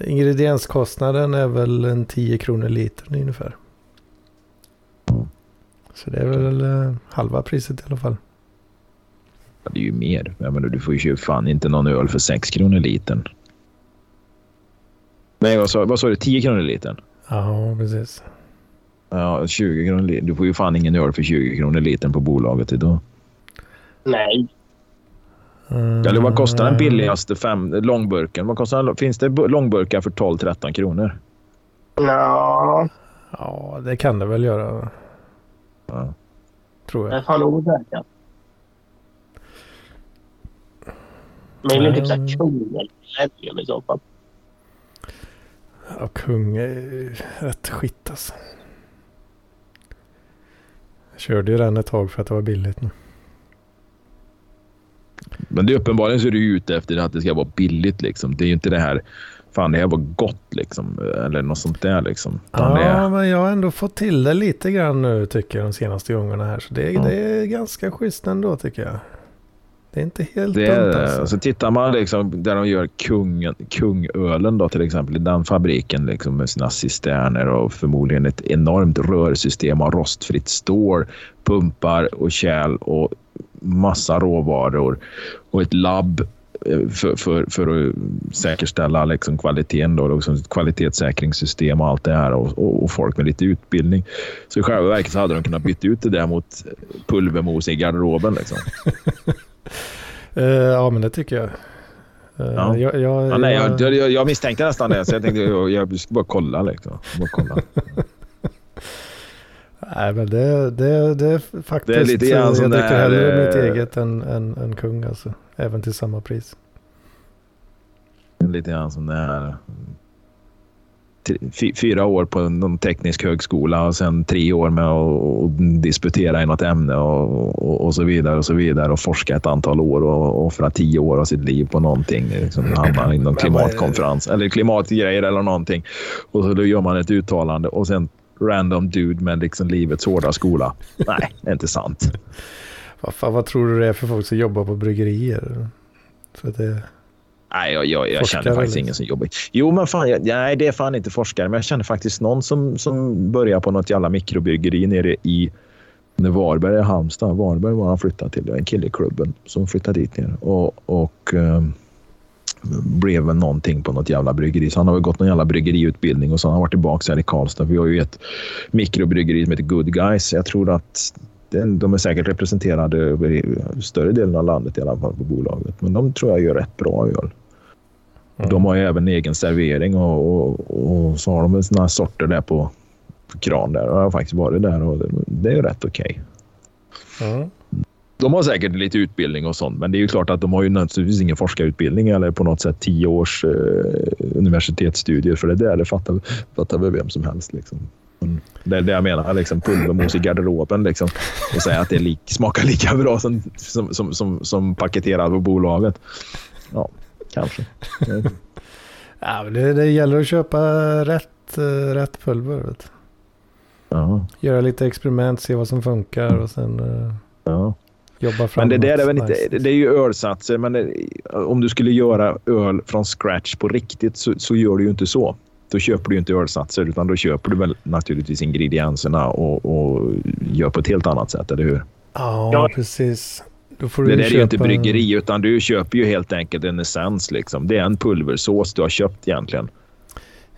ingredienskostnaden är väl en 10 kronor litern ungefär. Så det är väl uh, halva priset i alla fall. Ja, det är ju mer. Jag menar, du får ju fan inte någon öl för 6 kronor litern. Nej, vad sa, vad sa du? 10 kronor litern? Ja, precis. Ja, 20 kronor litern. Du får ju fan ingen öl för 20 kronor litern på bolaget idag. Nej, eller vad kostar den billigaste fem, långburken? Vad kostar, finns det långburkar för 12-13 kronor? Ja. Ja, det kan det väl göra. Ja. Tror jag. Det är fan osäkert. Möjligen typ såhär kung eller i så fall. Ja, kung är rätt skit alltså. Jag körde ju den ett tag för att det var billigt nu. Men det är uppenbarligen så är du ute efter att det ska vara billigt. Liksom. Det är ju inte det här, fan det här var gott liksom. Eller något sånt där liksom. Ja, är... men jag har ändå fått till det lite grann nu tycker jag de senaste gångerna här. Så det, ja. det är ganska schysst ändå tycker jag. Det är inte helt det dumt alltså. Så tittar man liksom där de gör kungen, kungölen då till exempel i den fabriken liksom med sina cisterner och förmodligen ett enormt rörsystem av rostfritt stål, pumpar och kärl och massa råvaror och ett labb eh, för, för, för att säkerställa liksom kvaliteten. Då, liksom kvalitetssäkringssystem och allt det här och, och, och, folk med lite utbildning. Så i själva verket så hade de kunnat byta ut det där mot pulvermos i garderoben. Liksom. uh, ja, men det tycker jag. Uh, ja. Jag, jag, ja, nej, jag, jag, jag, misstänkte nästan det, så jag tänkte jag, jag ska bara kolla. Liksom. Bara kolla. Nej, men det, det, det är faktiskt... Det är lite grann jag dricker hellre mitt eget än, än, än kung alltså. Även till samma pris. Lite grann som det här. Fyra år på någon teknisk högskola och sen tre år med att disputera i något ämne och, och, och, så vidare och så vidare och forska ett antal år och offra tio år av sitt liv på någonting. Liksom hamna i någon klimatkonferens eller klimatgrejer eller någonting. Och så då gör man ett uttalande och sen random dude med liksom livets hårda skola. Nej, det är inte sant. vad, fan, vad tror du det är för folk som jobbar på bryggerier? För det... Nej, jag, jag, jag känner faktiskt ingen som jobbar. Jo, men fan, jag, nej, det är fan inte forskare, men jag känner faktiskt någon som, som börjar på något jävla mikrobryggeri nere i när Varberg är Halmstad. Varberg var han flyttade till. Det var en kille i klubben som flyttade dit ner. Och, och um, blev väl någonting på något jävla bryggeri. Så han har väl gått någon jävla bryggeriutbildning och så har han varit tillbaka här i Karlstad. Vi har ju ett mikrobryggeri som heter Good Guys. Jag tror att de är säkert representerade över större delen av landet i alla fall på bolaget. Men de tror jag gör rätt bra öl. Mm. De har ju även egen servering och, och, och så har de väl såna sorter där på, på kran där. Jag har faktiskt varit där och det, det är rätt okej. Okay. Mm. De har säkert lite utbildning och sånt, men det är ju klart att de har ju naturligtvis ingen forskarutbildning eller på något sätt tio års eh, universitetsstudier för det där. Det fattar, fattar väl vem som helst. Liksom. Det är det jag menar, liksom pulvermos i garderoben liksom, och säga att det lik, smakar lika bra som, som, som, som, som paketerat på bolaget. Ja, kanske. ja, det, det gäller att köpa rätt, uh, rätt pulver. Vet. Ja. Göra lite experiment, se vad som funkar och sen uh, ja. Jobba fram Men det där är väl inte, det är ju ölsatser, men det, om du skulle göra öl från scratch på riktigt så, så gör du ju inte så då köper du inte ölsatser utan då köper du väl naturligtvis ingredienserna och, och gör på ett helt annat sätt, eller hur? Ja, ja. precis. Då får du det där köpa... är ju inte bryggeri utan du köper ju helt enkelt en essens. Liksom. Det är en pulversås du har köpt egentligen.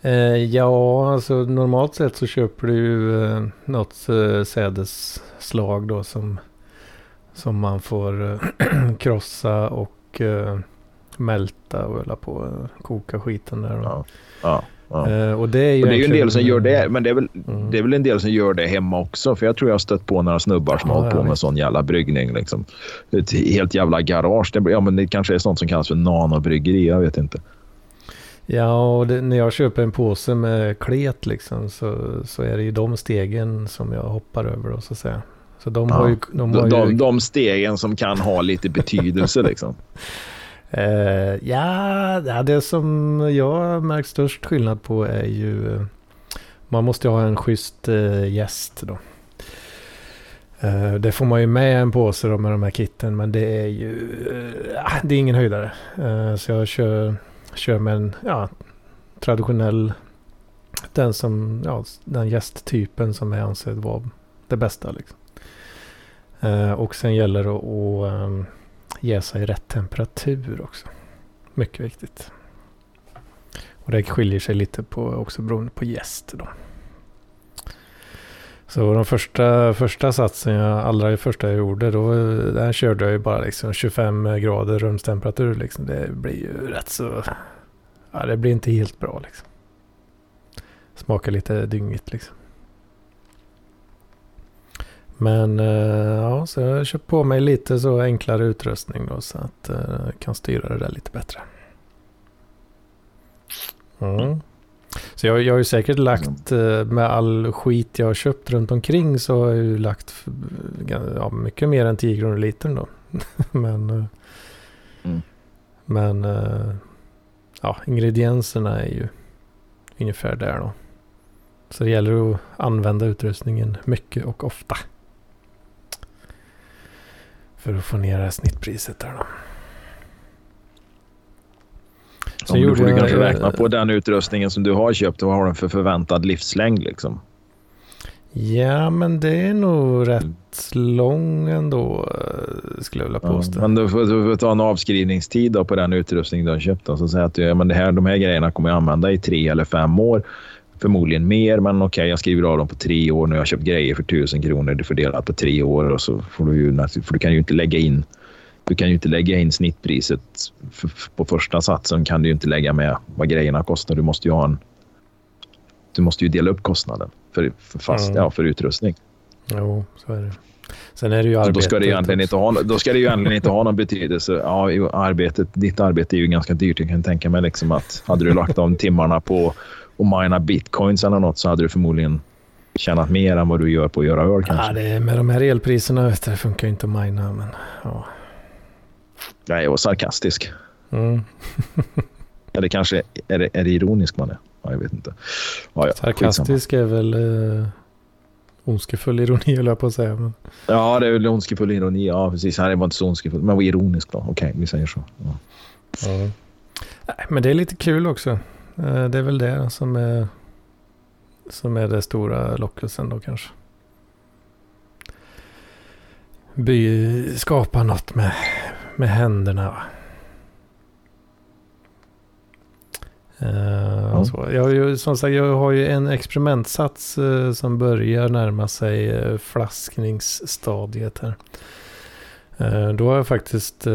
Eh, ja, alltså normalt sett så köper du ju eh, något eh, sädesslag då som, som man får eh, krossa och eh, mälta och hålla på och koka skiten där. Ja, ja. Ja. Uh, och det är ju, och det är ju en del som gör det, men det är, väl, mm. det är väl en del som gör det hemma också. För jag tror jag har stött på några snubbar som har hållit på med sån jävla bryggning. Liksom. Ett helt jävla garage. Det, ja, men det kanske är sånt som kallas för nanobryggeri, jag vet inte. Ja, och det, när jag köper en påse med klet liksom, så, så är det ju de stegen som jag hoppar över. Då, så att säga. Så de, ja. har ju, de, har de, ju... de stegen som kan ha lite betydelse liksom. Uh, ja, det som jag märkt störst skillnad på är ju... Uh, man måste ha en schysst uh, gäst då. Det får man ju med en påse då med de här kitten men det är ju... det är ingen höjdare. så jag kör, kör med en ja, traditionell... Den, som, ja, den gästtypen som är ansedd vara det bästa. Liksom. Eh, och sen gäller det att... Ehm, jäsa i rätt temperatur också. Mycket viktigt. Och det skiljer sig lite på, också beroende på gäst. Då. Så den första, första satsen, jag, allra första jag gjorde, då där körde jag ju bara liksom 25 grader rumstemperatur. Liksom. Det blir ju rätt så... Ja, det blir inte helt bra liksom. Smakar lite dyngigt liksom. Men eh, ja, så jag har köpt på mig lite så enklare utrustning då så att jag eh, kan styra det där lite bättre. Mm. Så jag, jag har ju säkert lagt eh, med all skit jag har köpt runt omkring så har jag ju lagt ja, mycket mer än 10 kronor litern då. men mm. men ja, ingredienserna är ju ungefär där då. Så det gäller att använda utrustningen mycket och ofta. För att få ner snittpriset där då. Så ja, du får jag, kanske räkna på den utrustningen som du har köpt. Vad har den för förväntad livslängd liksom? Ja, men det är nog rätt lång ändå, skulle jag vilja påstå. Ja, men du får, du får ta en avskrivningstid då på den utrustning du har köpt. Och så säga att du, ja, men det här, de här grejerna kommer jag använda i tre eller fem år förmodligen mer, men okej, okay, jag skriver av dem på tre år. Nu har jag köpt grejer för tusen kronor. Du fördelar på tre år och så får du ju, för du kan ju inte lägga in du kan ju inte lägga in snittpriset på första satsen kan du ju inte lägga med vad grejerna kostar. Du måste ju ha en. Du måste ju dela upp kostnaden för, för fast, mm. ja, för utrustning. Jo, så är det. Sen är det ju arbetet. Då ska det, egentligen inte ha, då ska det ju egentligen inte ha någon betydelse. Ja, arbetet, ditt arbete är ju ganska dyrt. Jag kan tänka mig liksom att hade du lagt de timmarna på och mina bitcoins eller något så hade du förmodligen tjänat mer än vad du gör på att göra öl kanske. Ja, det är, med de här elpriserna vet det funkar ju inte att mina. Men, ja. Nej, jag var sarkastisk. Mm. Eller kanske är det, är det ironisk man är? Ja, jag vet inte. Ja, ja, sarkastisk skitsamma. är väl eh, ondskefull ironi, höll jag på att säga. Men... Ja, det är väl ondskefull ironi. Ja, precis. Här är man inte så ondskefull. Men var ironisk då. Okej, okay, vi säger så. Ja. Ja. Nej, men det är lite kul också. Eh, det är väl det som är, som är det stora lockelsen då kanske. By, skapa något med, med händerna. Uh, ja. så. Jag, som sagt, jag har ju en experimentsats uh, som börjar närma sig uh, flaskningsstadiet här. då har jag faktiskt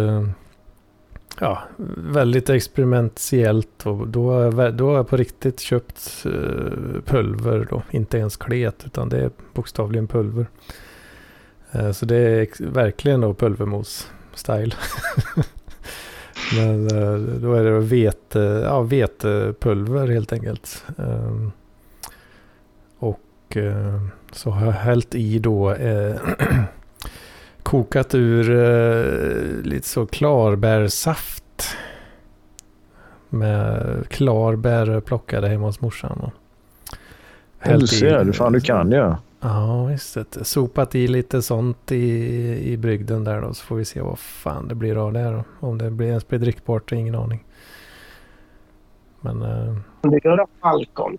ja, väldigt experimentellt och då, då har jag på riktigt köpt eh, pulver då. Inte ens klet utan det är bokstavligen pulver. Eh, så det är verkligen då pulvermos-style. Men eh, då är det vete, ja, vetepulver helt enkelt. Ehm, och så har jag hällt i då kokat ur eh, lite så klarbärsaft. Med klarbär plockade hemma hos morsan. och Du ser, du fan du kan ju. Ja, visst. vet du. Sopat i lite sånt i, i brygden där då. Så får vi se vad fan det blir av det här då. Om det blir ens blir drickbart, ingen aning. Men eh, Du gör Falcon.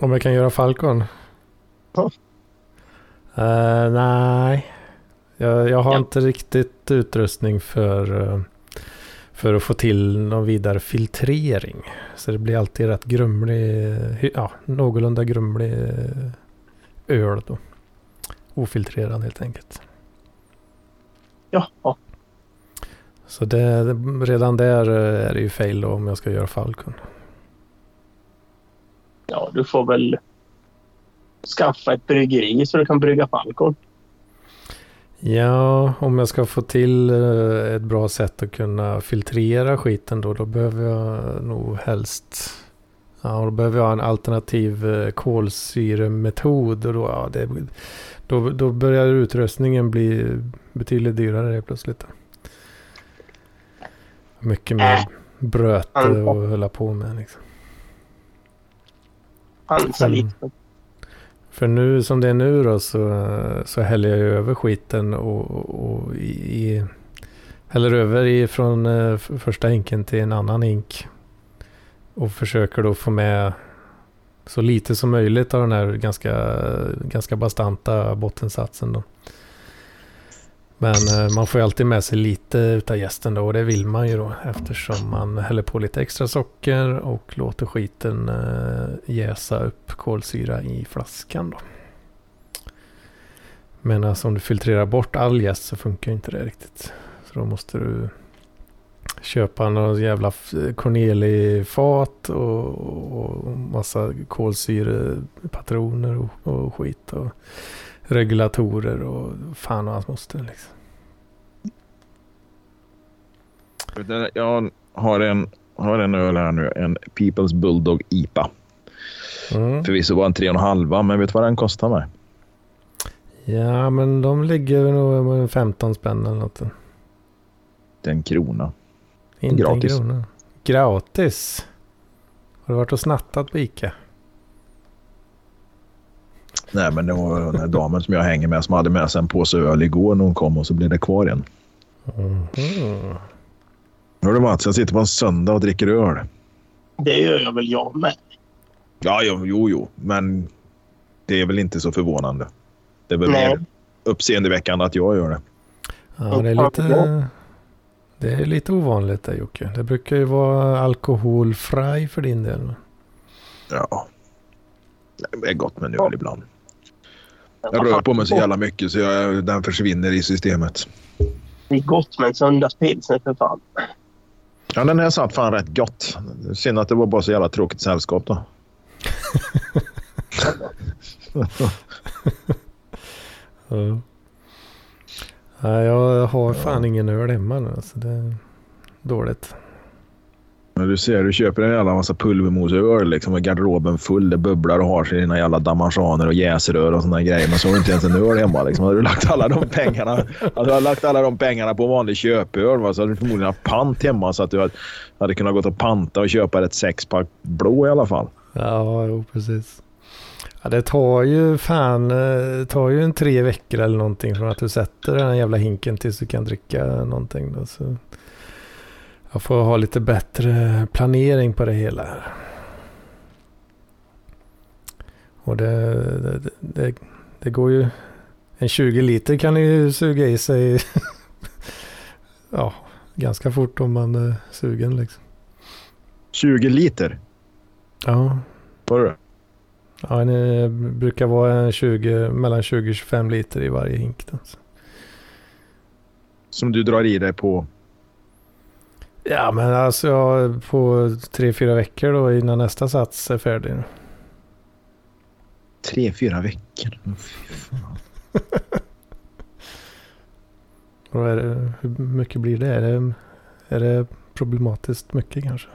om jag kan göra Falcon? Ja. Eh, nej. Jag, jag har Ja. inte riktigt utrustning för, eh, för att få till någon vidare filtrering. Så det blir alltid rätt grumlig, ja, någorlunda grumlig öl då. Ofiltrerad helt enkelt. Ja, ja. Så det, redan där eh, är det ju då om jag ska göra Falcon. ja, du får väl skaffa ett bryggeri så du kan brygga Falcon. Ja, om jag ska få till eh, ett bra sätt att kunna filtrera skiten då, då behöver jag nog helst Ja, då behöver jag en alternativ eh, kolsyremetod och då, ja, det, då, då börjar utrustningen bli betydligt dyrare helt plötsligt. Mycket mer bröte att hålla på med liksom. Chansa Mm. lite. För nu som det är nu då så, så häller jag ju över skiten och, och, i, i, häller över i, från eh, första hinken till en annan hink. Och försöker då få med så lite som möjligt av den här ganska, ganska bastanta bottensatsen då. Men eh, man får ju alltid med sig lite utav gästen då och det vill man ju då eftersom man häller på lite extra socker och låter skiten eh, jäsa upp kolsyra i flaskan då. Men alltså om du filtrerar bort all jäst så funkar inte det riktigt. Så då måste du köpa någon jävla Corneli-fat och, och massa kolsyrepatroner och, och skit. Och regulatorer och fan och allt måste liksom. Jag har en, har en öl här nu. En People's Bulldog IPA. Mm. Förvisso var en 3,5 men vet du vad den kostar mig? Ja men de ligger nog med 15 spänn eller något. Det är en krona. Inte Gratis. en krona. Gratis? Har du varit och snattat på Ica? Nej, men det var den här damen som jag hänger med som hade med sig en påse öl igår när hon kom och så blev det kvar en. Mhm. Hör du Mats, jag sitter på en söndag och dricker öl. Det gör jag väl jag med. Ja, jo, jo, jo, men det är väl inte så förvånande. Det är väl Nej. mer uppseendeväckande att jag gör det. Ja, det är lite... Det är lite ovanligt där Jocke. Det brukar ju vara alkoholfri för din del. Ja. Det är gott med en öl ibland. Jag rör på mig så jävla mycket så jag, den försvinner i systemet. Det är gott med en söndagspilsner för fan. Ja, den här satt fan rätt gott. Synd att det var bara så jävla tråkigt sällskap då. Ja. Nej, jag har fan ingen öl hemma nu. Så det är dåligt. Men du ser, du köper en jävla massa pulvermosöl liksom med garderoben full. Det bubblar och har sig dina jävla damaschaner och jäserör och såna grejer. Men så har du inte ens en öl hemma. Liksom. Hade du lagt alla de pengarna, hade du lagt alla de pengarna på vanlig köpöl va, så hade du förmodligen haft pant hemma så att du hade, hade kunnat gå och panta och köpa ett sexpack blå i alla fall. Ja, jo precis. Ja, det tar ju fan eh, tar ju en tre veckor eller någonting från att du sätter den jävla hinken tills du kan dricka någonting. Då, så jag får ha lite bättre planering på det hela. här. Och det, det, det, det går ju... En 20 liter kan ju suga i sig ja, ganska fort om man är sugen liksom. 20 liter. Ja, Var det? Ja, det brukar vara en 20, mellan 20 och 25 liter i varje hink. Då. Så. Som du drar i dig på. Ja, men alltså ja, på tre, fyra veckor då innan nästa sats är färdig. Tre, fyra veckor. Fy fan. Det, hur mycket blir det? Är, det? är det problematiskt mycket kanske?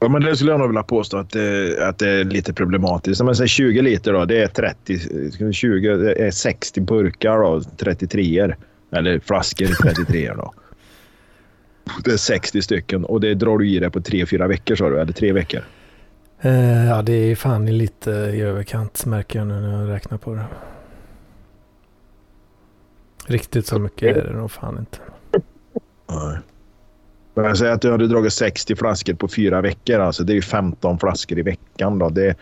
Ja, men det skulle jag nog vilja påstå att det, att det är lite problematiskt. Säger 20 liter då, det är 30, 20, det är 60 burkar då, 33 Eller flaskor 33 då. Det är 60 stycken och det drar du i det på 3-4 veckor sa du, eller 3 veckor? Eh, ja, det är fan lite i överkant märker jag nu när jag räknar på det. Riktigt så mycket är det nog fan inte. Nej. Men jag säger att du hade dragit 60 flaskor på fyra veckor. Alltså det är ju 15 flaskor i veckan. Då. Det,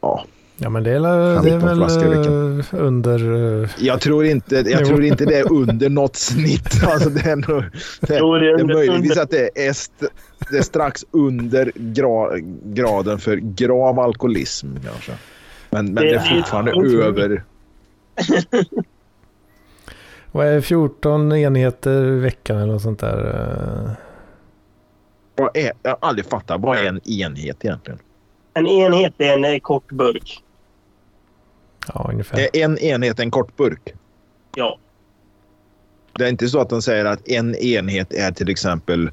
ja. ja, men det är, det är väl uh, under... Uh, jag tror, inte, jag tror inte det är under något snitt. Alltså det är, nog, det, jo, det är, det är möjligtvis att det är, st, det är strax under gra, graden för grav alkoholism kanske. Men, men det, det är fortfarande över... Vad är 14 enheter i veckan eller något sånt där? Vad är, jag har aldrig fattat. Vad är en enhet egentligen? En enhet är en kort burk. Ja, ungefär. Är en enhet en kort burk? Ja. Det är inte så att de säger att en enhet är till exempel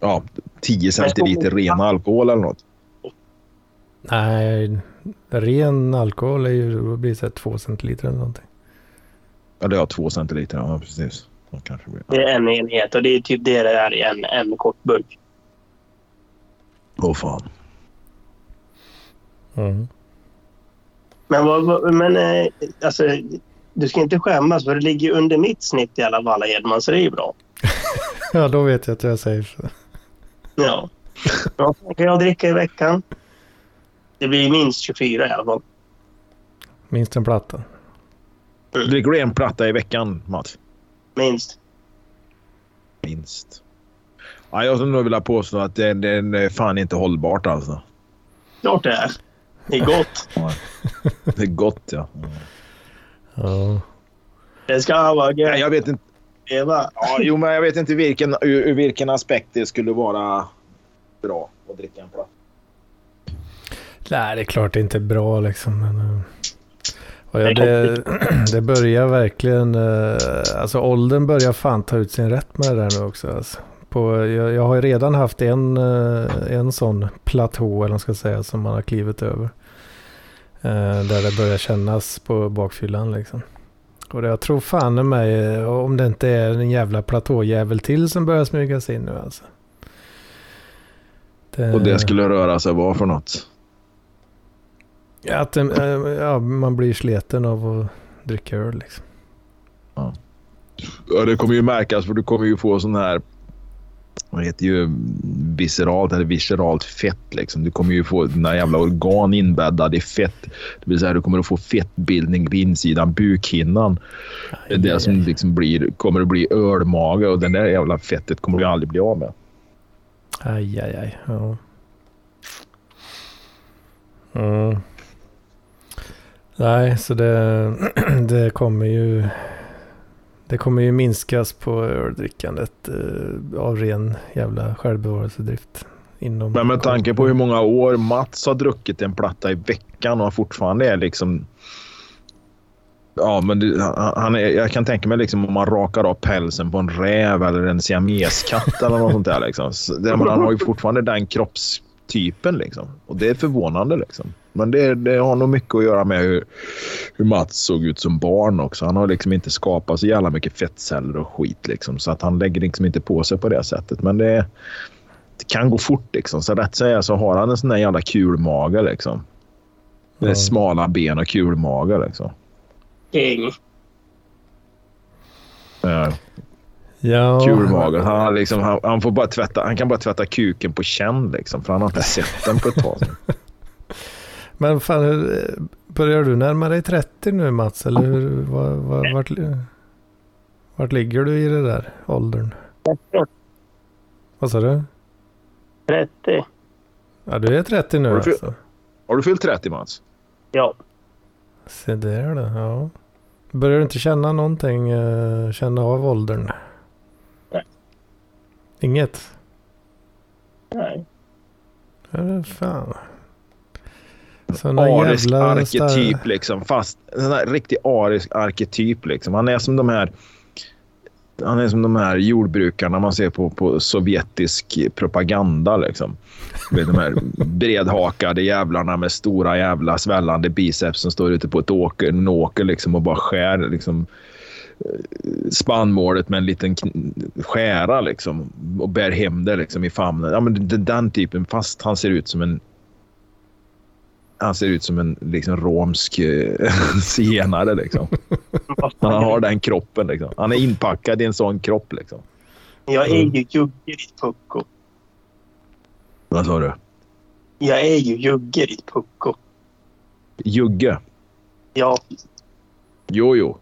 ja, 10 centiliter ren alkohol eller något? Nej, ren alkohol är ju, blir det, 2 centiliter eller någonting. Ja, det har två centiliter. Ja, precis. kanske blir. Det är en enhet och det är typ det det är i en, en kort burk. Åh oh, fan. Mm. Men, vad, men eh, alltså, du ska inte skämmas för det ligger under mitt snitt i alla fall, Edman, så det är ju bra. ja, då vet jag att jag är safe. ja. Vad kan jag dricka i veckan? Det blir minst 24 i alla fall. Minst en platta. Dricker du en platta i veckan, Mats? Minst. Minst. Ja, jag skulle nog vilja påstå att det, det är fan inte hållbart alltså. Klart det är. Det är gott. det är gott, ja. Ja. Det ska vara gött. Jag vet inte. Eva. Ja, jo, men jag vet inte vilken, ur, ur vilken aspekt det skulle vara bra att dricka en platta. Nej, det är klart det inte är bra liksom. Men, uh... Och ja, det, det börjar verkligen, eh, alltså åldern börjar fan ta ut sin rätt med det där nu också. Alltså. På, jag, jag har redan haft en, eh, en sån platå, eller vad man ska säga, som man har klivit över. Eh, där det börjar kännas på bakfyllan liksom. Och jag tror fan i mig, om det inte är en jävla platåjävel till som börjar smyga sig in nu alltså. Det... Och det skulle röra sig vad för något? Att äh, ja, man blir sleten av att dricka öl liksom. Ja. ja, det kommer ju märkas för du kommer ju få sån här vad heter ju visceralt eller visceralt fett. Liksom. Du kommer ju få dina jävla organ inbäddade i fett. Det vill säga du kommer att få fettbildning på insidan bukhinnan. Aj, det aj, som liksom blir, kommer att bli ölmage och den där jävla fettet kommer du aldrig bli av med. Aj, aj, aj. Ja. Mm. Nej, så det, det kommer ju det kommer ju minskas på öldrickandet eh, av ren jävla självbevarelsedrift. Inom Men med tanke på hur många år Mats har druckit en platta i veckan och fortfarande är liksom... Ja, men det, han är, jag kan tänka mig liksom om man rakar av pälsen på en räv eller en siameskatt eller något sånt där. Liksom. Så det, han har ju fortfarande den kroppstypen liksom. Och det är förvånande liksom. Men det, det, har nog mycket att göra med hur, hur Mats såg ut som barn också. Han har liksom inte skapat så jävla mycket fettceller och skit liksom. Så att han lägger liksom inte på sig på det sättet. Men det, det kan gå fort liksom. Så rätt säga så har han en sån där jävla kulmage liksom. Med mm. smala ben och kulmage liksom. King. Ja. Ja. Kulmage. Han, liksom, han, han, får bara tvätta, han kan bara tvätta kuken på känn liksom. För han har inte sett den på ett tag. Men fan, börjar du närma dig 30 nu Mats? Eller hur, var, var, vart, vart ligger du i det där åldern? 30. Vad sa du? 30. Ja, du är 30 nu har du, alltså? Har du fyllt 30 Mats? Ja. Se där då, ja. Börjar du inte känna någonting, uh, känna av åldern? Nej. Inget? Nej. Ja, fan. Arisk arketyp star- liksom. Fast en riktig arisk arketyp liksom. Han är som de här han är som de här jordbrukarna man ser på, på sovjetisk propaganda. Liksom. Med de här bredhakade jävlarna med stora jävla svällande biceps som står ute på ett åker, en åker liksom, och bara skär liksom, eh, spannmålet med en liten skära liksom, och bär hem det liksom, i famnen. Ja, men den typen, fast han ser ut som en han ser ut som en liksom, romsk eh, zigenare. Liksom. Han har den kroppen. Liksom. Han är inpackad i en sån kropp. Liksom. Jag är ju Jugge ditt pucko. Vad sa du? Jag är ju Jugge ditt pucko. Jugge. Ja, Jo, jo.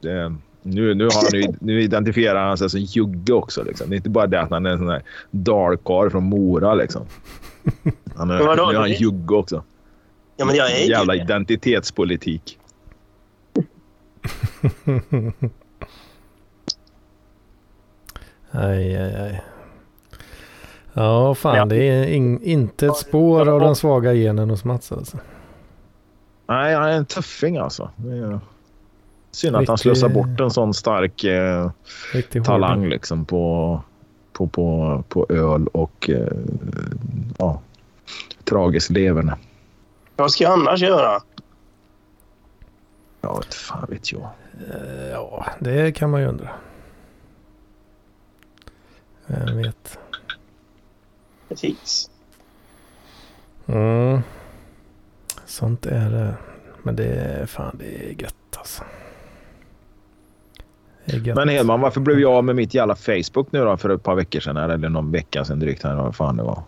Det, nu, nu, har han, nu identifierar han sig som Jugge också. Liksom. Det är inte bara det att han är en sån här dalkarl från Mora. Liksom. Han är, nu är han Jugge också. Ja men jag är ju Jävla det. identitetspolitik. Aj, aj, aj. Ja, fan Ja. det är in, inte ett spår av den svaga genen hos Mats alltså. Nej, han är en tuffing alltså. Det är synd att han slösar bort en sån stark eh, talang liksom på, på, på, på öl och eh, ja, tragiskt leverne. Vad ska jag annars göra? Ja, vet fan vet jag. Eh, Ja, det kan man ju undra. Jag vet. Precis. Mm. Sånt är det. Men det är fan det är gött alltså. Det är gött. Men Hedman, varför blev jag av med mitt jävla Facebook nu då för ett par veckor sedan? här, Eller någon vecka sedan drygt. Här, vad fan det var.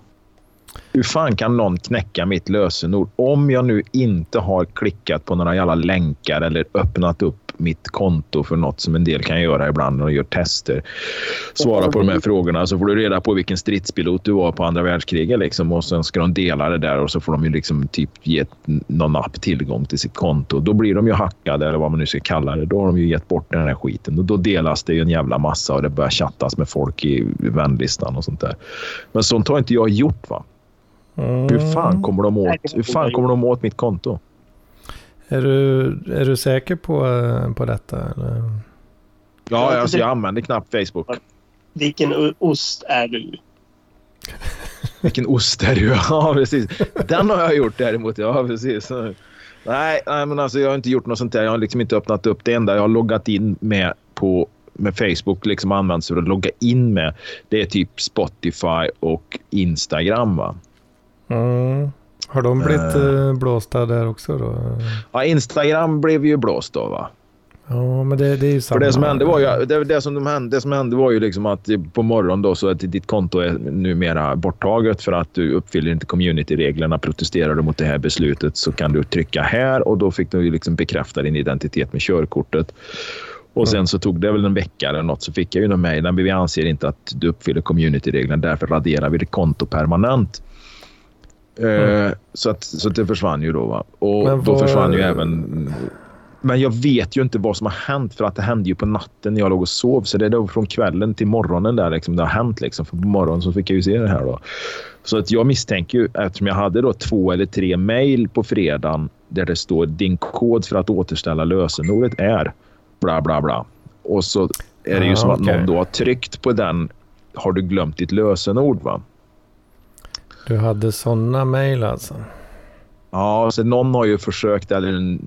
Hur fan kan någon knäcka mitt lösenord om jag nu inte har klickat på några jävla länkar eller öppnat upp mitt konto för något som en del kan göra ibland när de gör tester. Svara på de här frågorna så får du reda på vilken stridspilot du var på andra världskriget liksom, och sen ska de dela det där och så får de ju liksom typ ge någon app tillgång till sitt konto. Då blir de ju hackade eller vad man nu ska kalla det. Då har de ju gett bort den här skiten och då delas det ju en jävla massa och det börjar chattas med folk i vänlistan och sånt där. Men sånt har inte jag gjort va? Mm. Hur fan kommer de åt, hur fan kommer de åt mitt konto? Är du, är du säker på, eh, på detta? Eller? Ja, alltså, jag använder knappt Facebook. Vilken ost är du? Vilken ost är du? Ja, precis. Den har jag gjort däremot. Ja, precis. Nej, nej, men alltså jag har inte gjort något sånt där. Jag har liksom inte öppnat upp det enda jag har loggat in med på med Facebook liksom används för att logga in med. Det är typ Spotify och Instagram. Va? Mm. Har de blivit uh. blåsta där också då? Ja, Instagram blev ju blåst då. Va? Ja, men det, det är ju samma. För det som hände var ju, det, det som de hände, det som hände var ju liksom att på morgonen då så att ditt konto är numera borttaget för att du uppfyller inte communityreglerna. Protesterar du mot det här beslutet så kan du trycka här och då fick du ju liksom bekräfta din identitet med körkortet. Och sen så tog det väl en vecka eller något så fick jag ju någon mejl. Vi anser inte att du uppfyller communityreglerna. Därför raderar vi ditt konto permanent. Mm. Uh, så, att, så att det försvann ju då. Va? Och Men då vad- försvann ju även... Men jag vet ju inte vad som har hänt för att det hände ju på natten när jag låg och sov. Så det är då från kvällen till morgonen där liksom det har hänt. Liksom. För på morgonen så fick jag ju se det här då. Så att jag misstänker ju eftersom jag hade då två eller tre mejl på fredagen där det står din kod för att återställa lösenordet är bla bla bla. Och så är det ju Ah, som att okej. någon då har tryckt på den. Har du glömt ditt lösenord? va? Du hade sådana mejl alltså? Ja, så någon har ju försökt, eller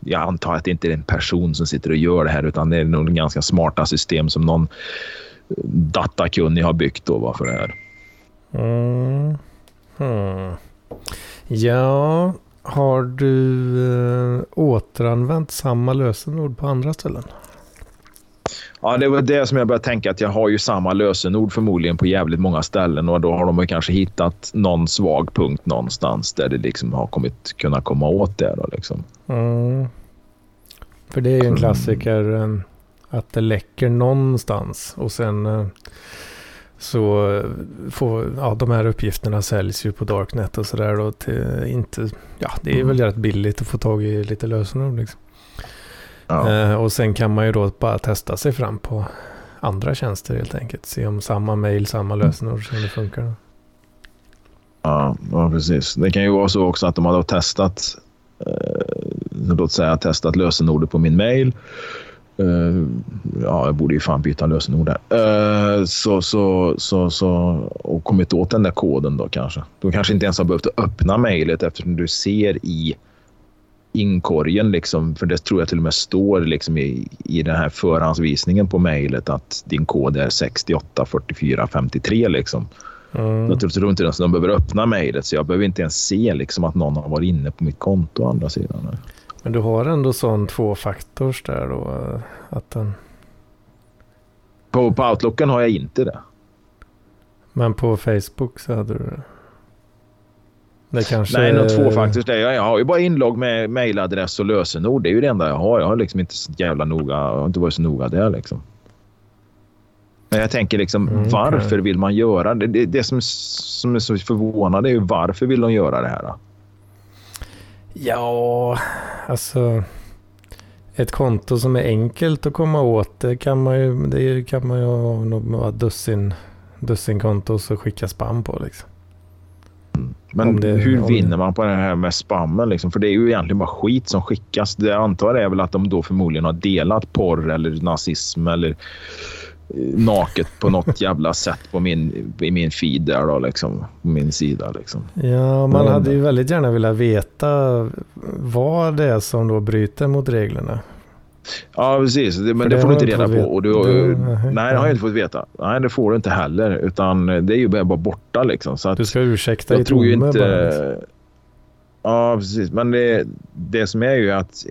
jag antar att det inte är en person som sitter och gör det här utan det är nog ganska smarta system som någon datakunnig har byggt då va, för det här. Mm. Hmm. Ja, har du eh, återanvänt samma lösenord på andra ställen? Ja, det var det som jag började tänka att jag har ju samma lösenord förmodligen på jävligt många ställen och då har de ju kanske hittat någon svag punkt någonstans där det liksom har kommit kunna komma åt det då liksom. Mm. För det är ju en klassiker eh, att det läcker någonstans och sen eh, så eh, får, ja de här uppgifterna säljs ju på Darknet och sådär då till inte, ja det är väl rätt billigt att få tag i lite lösenord liksom. Ja. Eh, och sen kan man ju då bara testa sig fram på andra tjänster helt enkelt. Se om samma mail, samma lösenord som det funkar. Ja, ja, precis. Det kan ju vara så också att de hade testat, eh, låt säga testat lösenordet på min mail. Eh, ja, jag borde ju fan byta lösenord där. Eh, så, så, så, så, och kommit åt den där koden då kanske. Du kanske inte ens har behövt öppna mejlet eftersom du ser i inkorgen, liksom, för det tror jag till och med står liksom i, i den här förhandsvisningen på mejlet att din kod är 684453. Liksom. Mm. Jag tror inte ens de behöver öppna mejlet så jag behöver inte ens se liksom, att någon har varit inne på mitt konto å andra sidan. Men du har ändå sån tvåfaktors där då? Att den... på, på Outlooken har jag inte det. Men på Facebook så hade du det? Det kanske... Nej, något tvåfaktors där. Jag har ju bara inlogg med mejladress och lösenord. Det är ju det enda jag har. Jag har liksom inte så jävla noga. Jag har inte varit så noga där liksom. Men jag tänker liksom, mm, varför vill man göra det? Det, det som, som är så förvånande är ju varför vill de göra det här? Då? Ja, alltså ett konto som är enkelt att komma åt det kan man ju, det kan man ju ha några dussin, dussin konto och skicka spam på liksom. Men det, hur vinner man på det här med spammen? Liksom? För det är ju egentligen bara skit som skickas. Det jag antar är väl att de då förmodligen har delat porr eller nazism eller naket på något jävla sätt på min, i min feed där då, liksom, på min sida. Liksom. Ja, man hade ju väldigt gärna velat veta vad det är som då bryter mot reglerna. Ja, precis. Men det, det får du inte reda på. Och du, du, nej, det har jag inte fått veta. Nej, det får du inte heller. Utan det är ju bara borta liksom. Så att du ska ursäkta i tror ju inte, bara. Liksom. Ja, precis. Men det, det som är ju att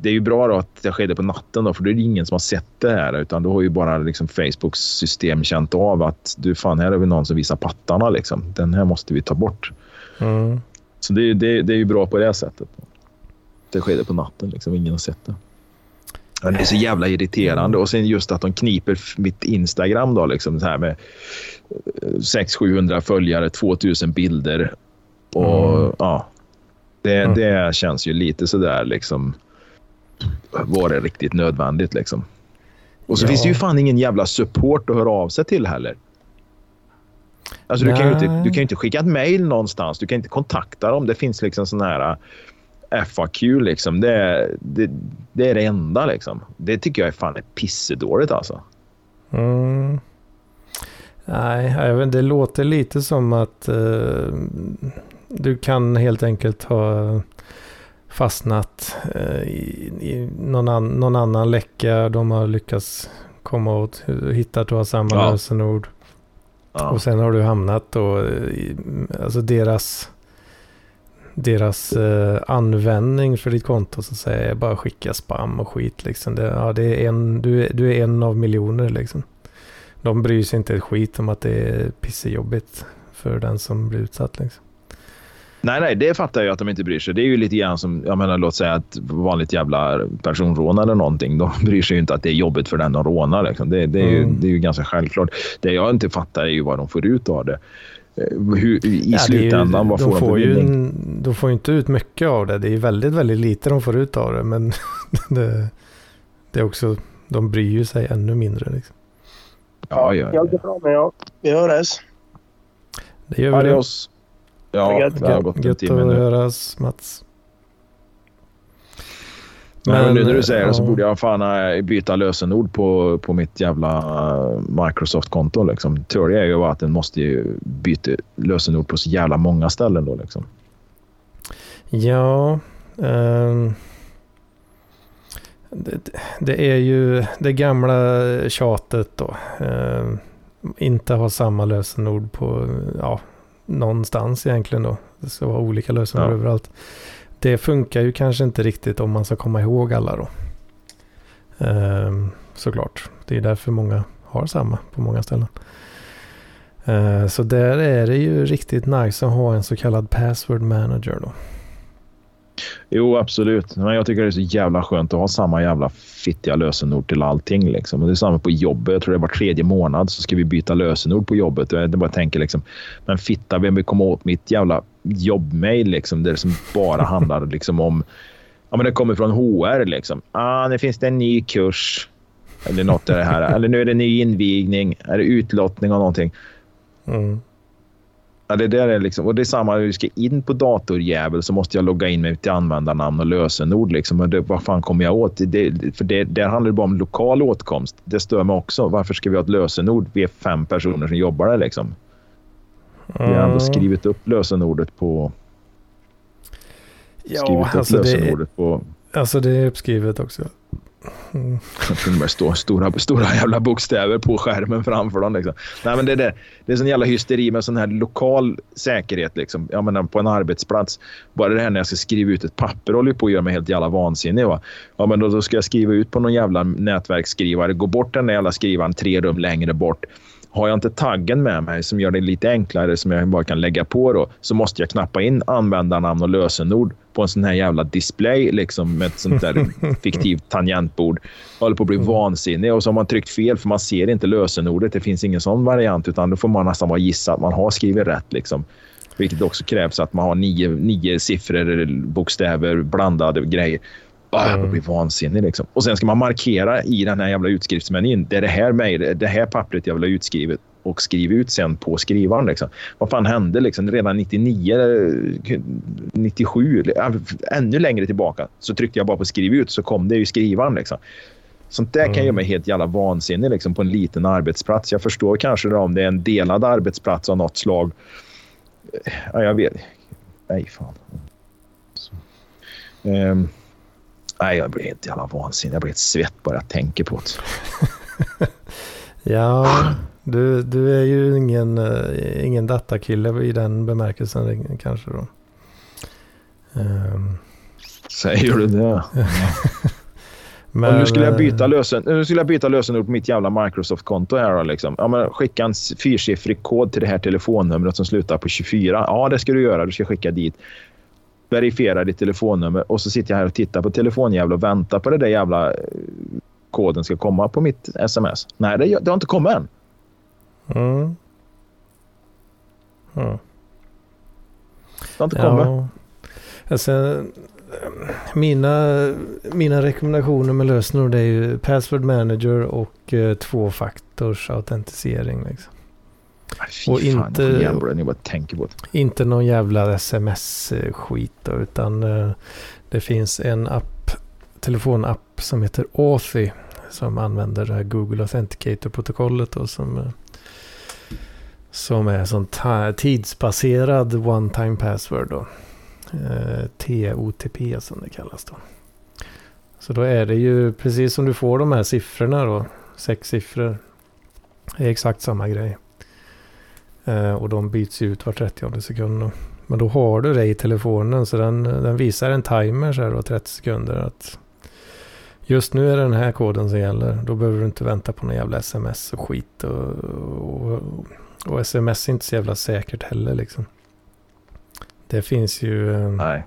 det är ju bra då att det skedde på natten då, för då är det ingen som har sett det här. Utan då har ju bara liksom Facebooks system känt av att du fan, här har vi någon som visar pattarna liksom. Den här måste vi ta bort. Mm. Så det, det, det är ju bra på det sättet. Det skedde på natten liksom. Ingen har sett det. Ja, det är så jävla irriterande. Och sen just att de kniper mitt Instagram då, liksom så här med 600-700 följare, 2000 bilder. Och mm. ja, det, mm. det känns ju lite sådär liksom. Var det riktigt nödvändigt liksom? Och så ja. finns det ju fan ingen jävla support att höra av sig till heller. Alltså, du kan, ju inte, du kan inte skicka ett mail någonstans. Du kan inte kontakta dem. Det finns liksom sån här FAQ. Liksom. Det, det, det, är det enda. Liksom. Det tycker jag är fan är pissedåligt alltså. Mm. Nej, det låter lite som att uh, du kan helt enkelt ha fastnat eh, i, i någon, an, någon, annan läcka. De har lyckats komma åt, hitta att du har samma ja. lösenord. Ja. Och sen har du hamnat då i, alltså deras deras eh, användning för ditt konto så att säga är bara skicka spam och skit liksom. Det, ja, det är en, du, är, du är en av miljoner liksom. De bryr sig inte ett skit om att det är pissejobbigt för den som blir utsatt liksom. Nej, nej, det fattar jag att de inte bryr sig. Det är ju lite grann som, jag menar, låt säga ett vanligt jävla personrån eller någonting. De bryr sig ju inte att det är jobbigt för den de rånar. Liksom. Det, det, är ju, mm. det är ju ganska självklart. Det jag inte fattar är ju vad de får ut av det. Eh, hur, I ja, slutändan, ju, vad får de, får de för De får ju inte ut mycket av det. Det är väldigt, väldigt lite de får ut av det. Men det, det är också, de bryr ju sig ännu mindre. Liksom. Ja, ja, ja. Jag går bra med ja. Vi hörs. Det gör vi. Adios. Ja, det har gått en timme nu. Gött att höras Mats. Men, men nu när du säger det så borde jag fan byta lösenord på, på mitt jävla Microsoft-konto. Liksom. Teorin är ju att den måste byta lösenord på så jävla många ställen då. Liksom. Ja. Um, det, det, är ju det gamla tjatet då. Um, inte ha samma lösenord på ja, någonstans egentligen då. Det ska vara olika lösenord ja. överallt. Det funkar ju kanske inte riktigt om man ska komma ihåg alla då. Ehm, såklart. Det är därför många har samma på många ställen. Ehm, så där är det ju riktigt nice att ha en så kallad password manager då. Jo, absolut. Men jag tycker det är så jävla skönt att ha samma jävla fittiga lösenord till allting. Liksom. Och det är samma på jobbet. Jag tror det är var tredje månad så ska vi byta lösenord på jobbet. Jag bara tänker liksom, men fitta, vem vill komma åt mitt jävla jobbmail liksom, där det som bara handlar liksom om... Ja, men det kommer från HR. Liksom. Ah, nu finns det en ny kurs. Eller något är det här. Eller nu är det ny invigning. Är det utlottning av någonting? Mm. Ja, det där är liksom, och det är samma när du ska in på datorjävel så måste jag logga in mig till användarnamn och lösenord. Liksom. Och det, vad fan kommer jag åt? Det, för det, där handlar det bara om lokal åtkomst. Det stör mig också. Varför ska vi ha ett lösenord? Vi är fem personer som jobbar där. Liksom. Vi har ändå skrivit upp lösenordet på... Ja, skrivit upp alltså det, lösenordet på... alltså det är uppskrivet också. Mm. till och med stå stora, stora jävla bokstäver på skärmen framför dem. Liksom. Nej, men det, är det, det är sån jävla hysteri med sån här lokal säkerhet. Liksom. Jag menar, på en arbetsplats. Bara det här när jag ska skriva ut ett papper håller på att göra mig helt jävla vansinnig. Va? Ja, men då, då ska jag skriva ut på någon jävla nätverksskrivare. Gå bort den där jävla skrivaren tre rum längre bort. Har jag inte taggen med mig som gör det lite enklare som jag bara kan lägga på då så måste jag knappa in användarnamn och lösenord på en sån här jävla display liksom med ett sånt där fiktivt tangentbord. Jag håller på att bli vansinnig och så har man tryckt fel för man ser inte lösenordet. Det finns ingen sån variant utan då får man nästan bara gissa att man har skrivit rätt liksom. Vilket också krävs att man har nio, nio siffror, bokstäver, blandade grejer. Ah, jag blir vansinnig liksom. Och sen ska man markera i den här jävla utskriftsmenyn. Det är det här, mejl, det här pappret jag vill ha utskrivet och skriva ut sen på skrivaren. Liksom. Vad fan hände liksom? redan 99, eh, 97, äh, ännu längre tillbaka så tryckte jag bara på skriv ut så kom det i skrivaren. Liksom. Sånt där kan Mm. göra mig helt jävla vansinnig liksom, på en liten arbetsplats. Jag förstår kanske då, om det är en delad arbetsplats av något slag. Ja, jag vet. Nej, fan. Så. Nej, jag blir helt jävla vansinnig. Jag blir ett svett bara jag tänker på det. Ja, du, du är ju ingen, eh, ingen datakille i den bemärkelsen kanske då. Ehm, Säger du det? men, och nu skulle jag eh, byta, lösen, nu skulle jag byta lösenord på mitt jävla Microsoft-konto här. Då, liksom. ja, men skicka en fyrsiffrig kod till det här telefonnumret som slutar på 24. Ja, det ska du göra. Du ska skicka dit. Verifiera ditt telefonnummer och så sitter jag här och tittar på telefonjävel och väntar på det där jävla eh, koden ska komma på mitt sms. Nej, det, det har inte kommit än. Mm. Mm. Det har inte kommit. Ja. Alltså, mina, mina rekommendationer med lösenord är ju Password Manager och eh, tvåfaktors autentisering. Liksom. Fy och fan, inte- jag bara tänker på det. Inte någon jävla sms-skit utan eh, det finns en app, telefonapp som heter Authy som använder det här Google Authenticator-protokollet då som, eh, som är sånt ta- tidsbaserad one-time password då. Eh, TOTP som det kallas då. Så då är det ju precis som du får de här siffrorna då, sex siffror. Det är exakt samma grej. Eh, och de byts ut var 30 sekund. Men då har du det i telefonen så den, den visar en timer så här då, 30 sekunder. att Just nu är det den här koden som gäller. Då behöver du inte vänta på någon jävla sms och skit. Och, och, och sms är inte så jävla säkert heller liksom. Det finns ju... eh, Nej.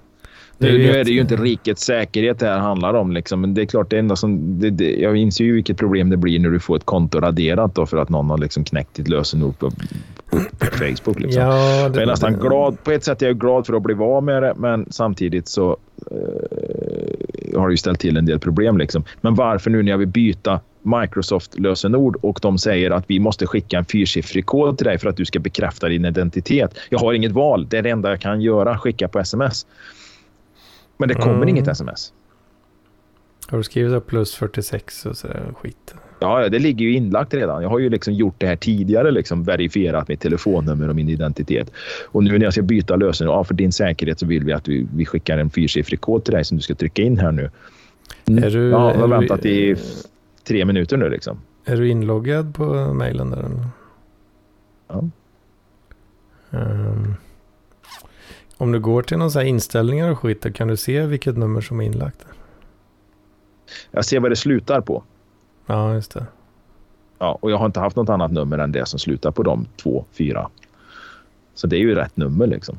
Nu, nu är det ju inte rikets säkerhet det här handlar om. Liksom. Men det är klart, det enda som, det, det, jag inser ju vilket problem det blir när du får ett konto raderat då för att någon har liksom knäckt ditt lösenord på Facebook. Liksom. Ja, jag är nästan glad. På ett sätt är jag glad för att bli av med det, men samtidigt så eh, har det ju ställt till en del problem. Liksom. Men varför nu när jag vill byta Microsoft-lösenord och de säger att vi måste skicka en fyrsiffrig kod till dig för att du ska bekräfta din identitet. Jag har inget val. Det är det enda jag kan göra. Skicka på sms. Men det kommer Mm. inget sms. Har du skrivit upp plus 46 och sådär skit? Ja, det ligger ju inlagt redan. Jag har ju liksom gjort det här tidigare, liksom verifierat mitt telefonnummer och min identitet. Och nu när jag ska byta lösenord, ja, för din säkerhet så vill vi att vi, vi skickar en fyrsiffrig kod till dig som du ska trycka in här nu. Mm. Är du- ja, jag har är du- väntat i tre minuter nu liksom. Är du inloggad på mejlen där? eller? Ja. Ehm, om du går till någon här inställningar och skit, kan du se vilket nummer som är inlagt. Jag ser vad det slutar på. Ja, just det. Ja, och jag har inte haft något annat nummer än det som slutar på de två, fyra. Så det är ju rätt nummer liksom.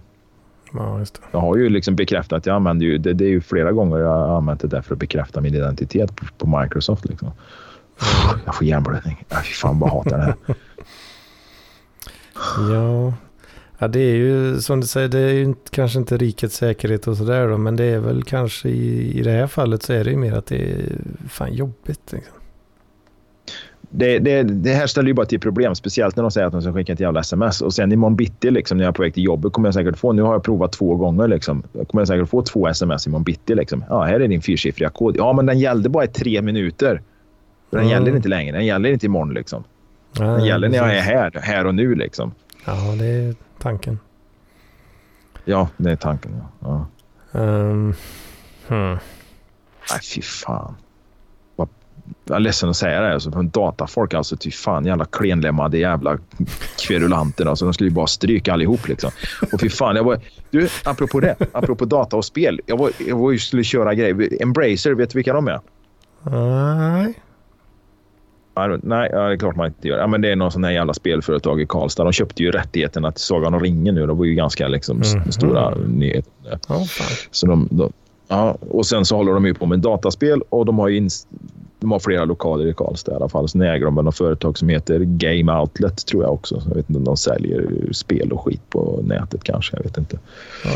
Ja, just det. Jag har ju liksom bekräftat, jag använder ju, det, det är ju flera gånger jag har använt det där för att bekräfta min identitet på, på Microsoft. Liksom. Jag får hjärnblödning. Ja, fy fan vad hatar det här. Ja. ja, det är ju som du säger, det är ju inte, kanske inte rikets säkerhet och sådär då, men det är väl kanske i, i det här fallet så är det ju mer att det är fan jobbigt. Liksom. Det, det, det här ställer ju bara till problem, speciellt när de säger att de ska skicka ett jävla sms. Och sen imorgon bitti liksom, när jag är på väg till jobbet kommer jag säkert få, nu har jag provat två gånger, liksom, kommer jag säkert få två sms imorgon bitti. Liksom. Ja, här är din fyrsiffriga kod. Ja, men den gällde bara i tre minuter. Den Mm. gäller inte längre. Den gäller inte imorgon. Liksom. Den Ja, gäller när jag är här, här och nu. Liksom. Ja, det är tanken. Ja, det är tanken. Ja. Ja. Um, hmm. Nej, fy fan. Jag är ledsen att säga det, alltså, men datafolk alltså, ty fan jävla klenlemmade jävla kverulanter. Alltså, de skulle ju bara stryka allihop liksom. Och fy fan, jag var, du, apropå det, apropå data och spel. Jag var, jag var ju skulle köra grejer. Embracer, vet du vilka de är? Nej. Nej, ja, det är klart man inte gör. Ja, men det är någon sån här jävla spelföretag i Karlstad. De köpte ju rättigheterna till Sagan om ringen nu. De var ju ganska liksom, Mhm. stora nyheter. Fan. Så de, de, ja, och sen så håller de ju på med dataspel och de har, ju de har flera lokaler i Karlstad i alla fall. Sen äger de något företag som heter Game Outlet tror jag också. Jag vet inte om de säljer spel och skit på nätet kanske. Jag vet inte. Ja.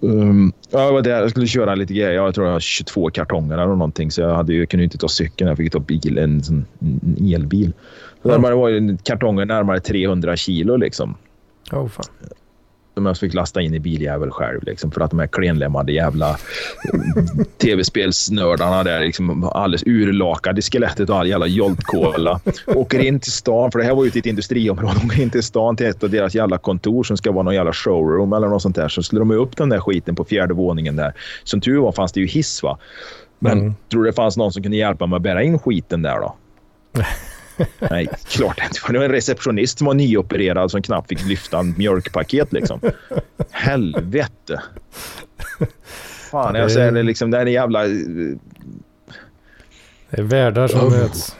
Um, ja, det var det. Jag skulle köra lite grejer. Jag tror jag har 22 kartonger eller någonting. Så jag, hade, jag kunde inte ta cykeln. Jag fick ta bil, en, en elbil. Så Ja. Det var kartonger närmare 300 kilo liksom Oh, fan. Som jag fick lasta in i biljävel själv. Liksom, för att de här klenlemmade jävla tv-spelsnördarna där liksom, alldeles urlakade i skelettet och all jävla joltkola. Åker in till stan, för det här var ju ett industriområde. De åker in till stan till ett av deras jävla kontor som ska vara någon jävla showroom eller något sånt där. Så skulle de upp den där skiten på fjärde våningen där. Som tur var fanns det ju hiss va. Men Mm. tror du det fanns någon som kunde hjälpa mig att bära in skiten där då? Nej, klart inte. Det var en receptionist som var nyopererad som knappt fick lyfta en mjölkpaket. Liksom. Helvete. Fan, Ja, jag det- säger det liksom. Det här är jävla... Det är världar som Oh. möts.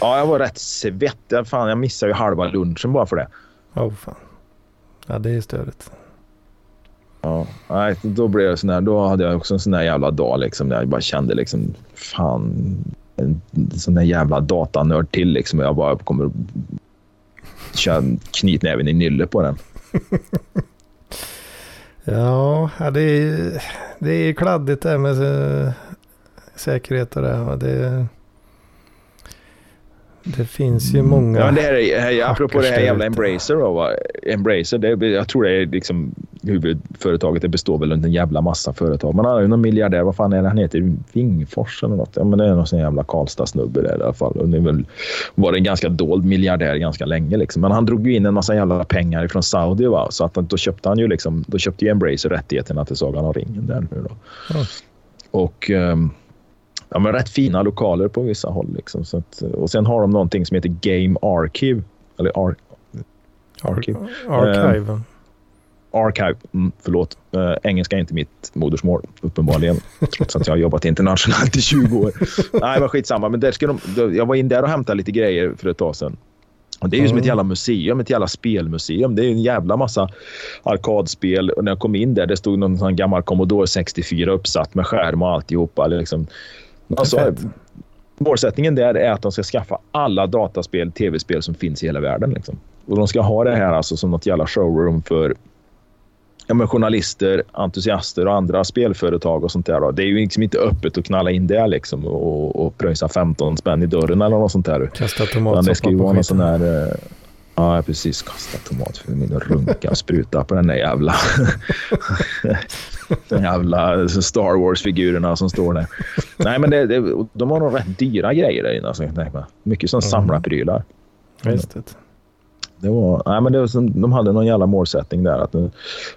Ja, jag var rätt svettig. Fan, jag missade ju halva lunchen bara för det. Oh, fan. Ja, det är störigt. Ja, nej, då blev jag sån här, Då hade jag också en sån där jävla dag liksom, där jag bara kände liksom, fan, en sån där jävla datanörd till liksom. Jag bara kommer att köra knytnäven i nylle på den. Ja, det är, det är kladdigt det här med eh, säkerhet och det. Och det, det finns ju många. Ja, men det här är, här, apropå det här jävla. Embracer. Då, va? Embracer det, jag tror det är liksom huvudföretaget. Det består väl av en jävla massa företag. Man har ju någon miljardär. Vad fan är det han heter? Wingfors eller något. Ja, men det är någon sån jävla Karlstad-snubbe där i alla fall. Och det är väl, var en ganska dold miljardär ganska länge. Liksom. Men han drog ju in en massa jävla pengar från Saudi. Va? Så att, då köpte han ju liksom, då köpte ju Embracer rättigheterna till Sagan om ringen. Där nu då. Mm. Och ehm, ja, men rätt fina lokaler på vissa håll. Liksom. Så att, och sen har de någonting som heter Game Archive. Eller Ar Archive. Archiven. Archive. Mm, förlåt. Uh, engelska är inte mitt modersmål, uppenbarligen. trots att jag har jobbat internationellt i 20 år. Nej, men skitsamma. Men där ska de, jag var in där och hämtade lite grejer för ett tag sedan. Och det är ju som Mm. ett jävla museum, ett jävla spelmuseum. Det är en jävla massa arkadspel. Och när jag kom in där, det stod någon sån gammal Commodore 64 uppsatt med skärm och alltihopa. Liksom. Alltså, målsättningen där är att de ska skaffa alla dataspel, tv-spel som finns i hela världen. Liksom. Och de ska ha det här alltså som något jävla showroom för ja, men journalister, entusiaster och andra spelföretag och sånt där. Då. Det är ju liksom inte öppet att knalla in där liksom och, och pröjsa 15 spänn i dörren eller något sånt där. Kasta tomatsoppa på skiten. Sån här... eh, Ja, precis. Kasta tomat för min runka spruta på den där jävla... den jävla Star Wars-figurerna som står där. Nej, men det, det, de har nog rätt dyra grejer där inne. Alltså, jag. Mycket som Mm. samlarprylar. Just det. Det var, nej, men det var som, de hade någon jävla målsättning där. Att,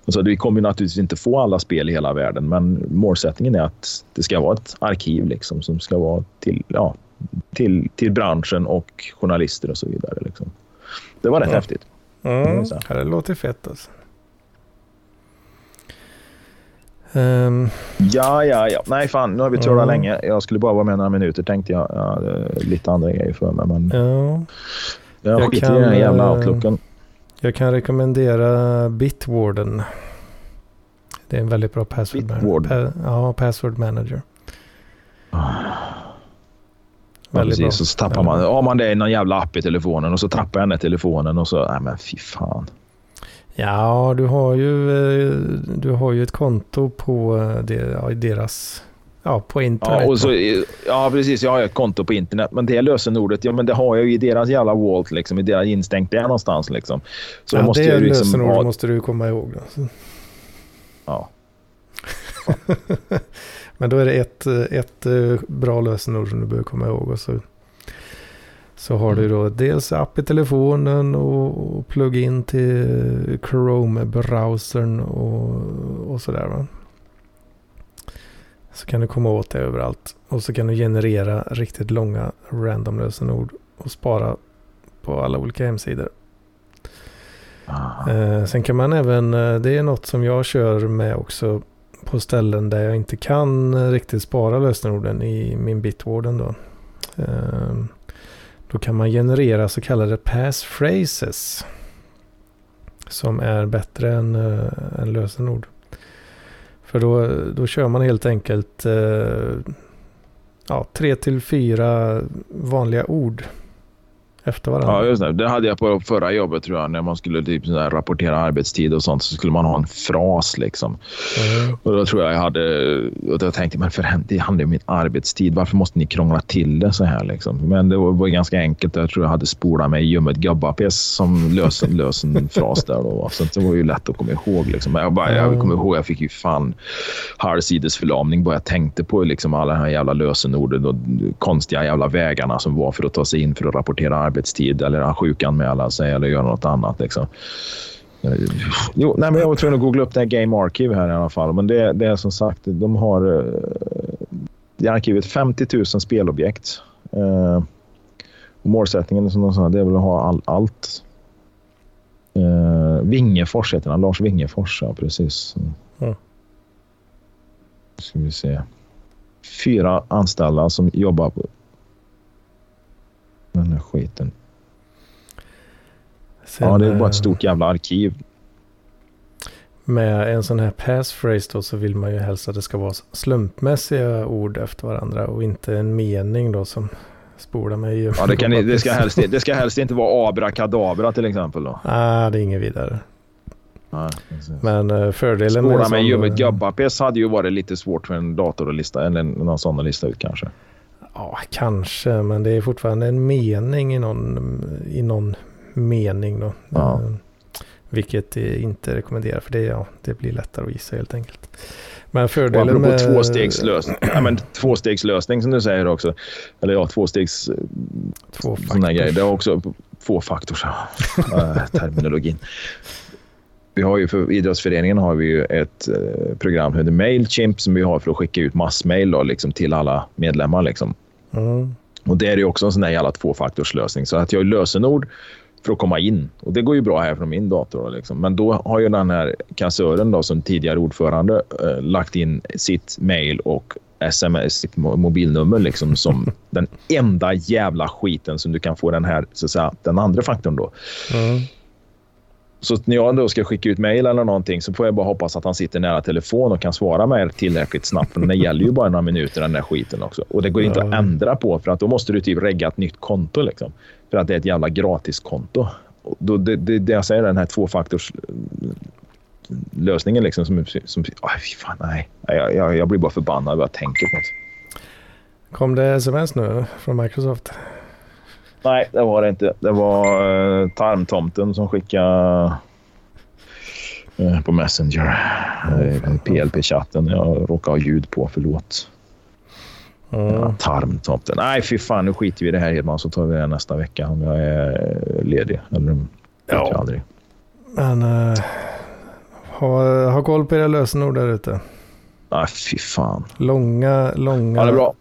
alltså, vi kommer naturligtvis inte få alla spel i hela världen, men målsättningen är att det ska vara ett arkiv liksom, som ska vara till, ja, till, till branschen och journalister och så vidare. Liksom. Det var rätt Ja. häftigt. Mm. Mm. Ja, det låter fett alltså. Ehm, Ja, ja, ja. Nej, fan, nu har vi trollat Mm. länge. Jag skulle bara vara med några minuter tänkte jag. Hade lite andra grejer för mig, men ja, jag, Jag skiter i den jävla eh, outlooken. jag kan rekommendera Bitwarden. Det är en väldigt bra password Bitwarden? manager. Pa, ja, password manager. Ja, Väldigt precis. bra. Så tappar man, ja, man det är någon jävla app i telefonen och så tappar jag den här telefonen och så, nej men fy fan. Ja, du har ju, eh, du har ju ett konto på eh, i deras Ja, på internet. Ja, och så, ja, precis. Jag har ett konto på internet. Men det lösenordet, ja, men det har jag ju i deras jävla Walt, liksom, i deras instängt där någonstans. Liksom. Så ja, måste det jag liksom lösenord ha... måste du komma ihåg. Då. Ja. men då är det ett, ett eh, bra lösenord som du behöver komma ihåg. Och så, så har mm. du då dels app i telefonen och, och plug-in till Chrome-browsern och, och sådär. Va? Så kan du komma åt det överallt. Och så kan du generera riktigt långa random lösenord och spara på alla olika hemsidor. Ah. Eh, sen kan man även, eh, det är något som jag kör med också på ställen där jag inte kan riktigt spara lösenorden i min bitwarden då. Ehm, då kan man generera så kallade passphrases. Som är bättre än, äh, än lösenord. För då, då kör man helt enkelt eh, ja, tre till fyra vanliga ord efter varandra. Ja, just det. Det hade jag på förra jobbet tror jag. När man skulle typ rapportera arbetstid och sånt så skulle man ha en fras liksom. Mm. Och då tror jag jag hade... Och då tänkte men för det handlar ju om min arbetstid. Varför måste ni krångla till det så här liksom? Men det var, var ganska enkelt. Jag tror jag hade spolat mig ljummet gubbapes som lösen, lösen fras där då. Så det var ju lätt att komma ihåg liksom. Jag, bara, jag kommer ihåg, jag fick ju fan halvsidesförlamning bara jag tänkte på liksom alla de här jävla lösenorden och konstiga jävla vägarna som var för att ta sig in för att rapportera arbetstid eller sjukanmäla sig eller göra något annat. Liksom. Jo, nej, men jag var tvungen att googla upp det här Game Archive här i alla fall. Men det, det är som sagt, de har uh, i arkivet 50 000 spelobjekt. Och målsättningen som de sa, det är väl att ha all, allt. Uh, Wingefors heter han, Lars Wingefors, ja precis. Mm. Ska vi se. Fyra anställda som jobbar den här skiten. Sen, ja, det är bara ett stort jävla arkiv. Med en sån här passphrase då så vill man ju helst att det ska vara slumpmässiga ord efter varandra och inte en mening då som spolar mig. Ja, det, kan, det, ska helst, det ska helst inte vara abrakadabra till exempel då. Nej, ah, det är inget vidare. Nej, Men uh, fördelen Spola med ljummet gubbapes hade ju varit lite svårt för en dator att lista, eller någon sån att lista ut kanske. Ja, kanske, men det är fortfarande en mening i någon, i någon mening då. Ja. Vilket inte rekommenderar för det, ja, det blir lättare att gissa helt enkelt. Men fördelen med... tvåstegslösning, ja, men tvåstegslösning som du säger också. Eller ja, tvåstegs... Två grejer. Det är också tvåfaktors terminologin. Vi har ju för idrottsföreningen har vi ju ett eh, program som heter Mailchimp som vi har för att skicka ut massmail då, liksom, till alla medlemmar. Liksom. Mm. Och det är ju också en sån där jävla tvåfaktorslösning. Så att jag har lösenord för att komma in. Och det går ju bra här från min dator. Liksom. Men då har ju den här kassören då, som tidigare ordförande eh, lagt in sitt mail och sms, sitt mobilnummer liksom, som den enda jävla skiten som du kan få den här, så att säga, den andra faktorn då. Mm. Så när jag då ska skicka ut mejl eller någonting så får jag bara hoppas att han sitter nära telefon och kan svara mig tillräckligt snabbt. Men det gäller ju bara några minuter den där skiten också. Och det går inte att ändra på för att då måste du typ regga ett nytt konto. Liksom. För att det är ett jävla gratiskonto. Och då, det, det, det jag säger, den här tvåfaktors lösningen liksom som... som oh, fan, nej. Jag, jag, jag blir bara förbannad bara jag tänker på det. Kom det sms nu från Microsoft? Nej, det var det inte. Det var uh, tarmtomten som skickade uh, på Messenger. Uh, PLP-chatten. Jag råkade ha ljud på, förlåt. Mm. Ja, tarmtomten. Nej, fy fan. Nu skiter vi i det här Hedman så tar vi det nästa vecka om jag är ledig. Eller ja. aldrig. Men uh, ha, ha koll på era lösenord där ute. Nej, fy fan. Långa, långa ja,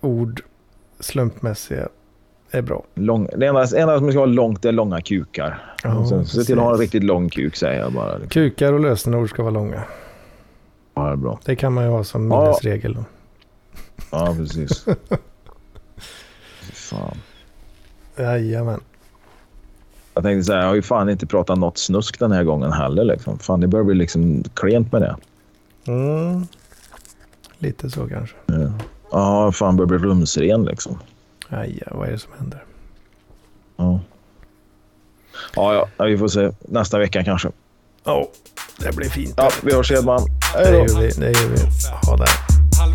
ord. Slumpmässiga är bra. Lång, det enda, enda som ska vara långt är långa kukar. Oh, se till att ha en riktigt lång kuk säger jag bara. Kukar och lösenord ska vara långa. Ja, det är bra. Det kan man ju ha som minnesregel. Då. Ja, precis. fan. Jajamän. Jag tänkte säga, jag har ju fan inte pratat något snusk den här gången heller. Liksom. Fan, det börjar bli liksom klent med det. Mm. Lite så kanske. Ja, ja fan börjar bli rumsren liksom. Aj, vad är det som händer? Ja. Ja, ja, vi får se. Nästa vecka kanske. Ja, oh, det blir fint. Ja, vi hörs Edman. Hej då. Det gör vi. Det gör vi. Ha det. Halv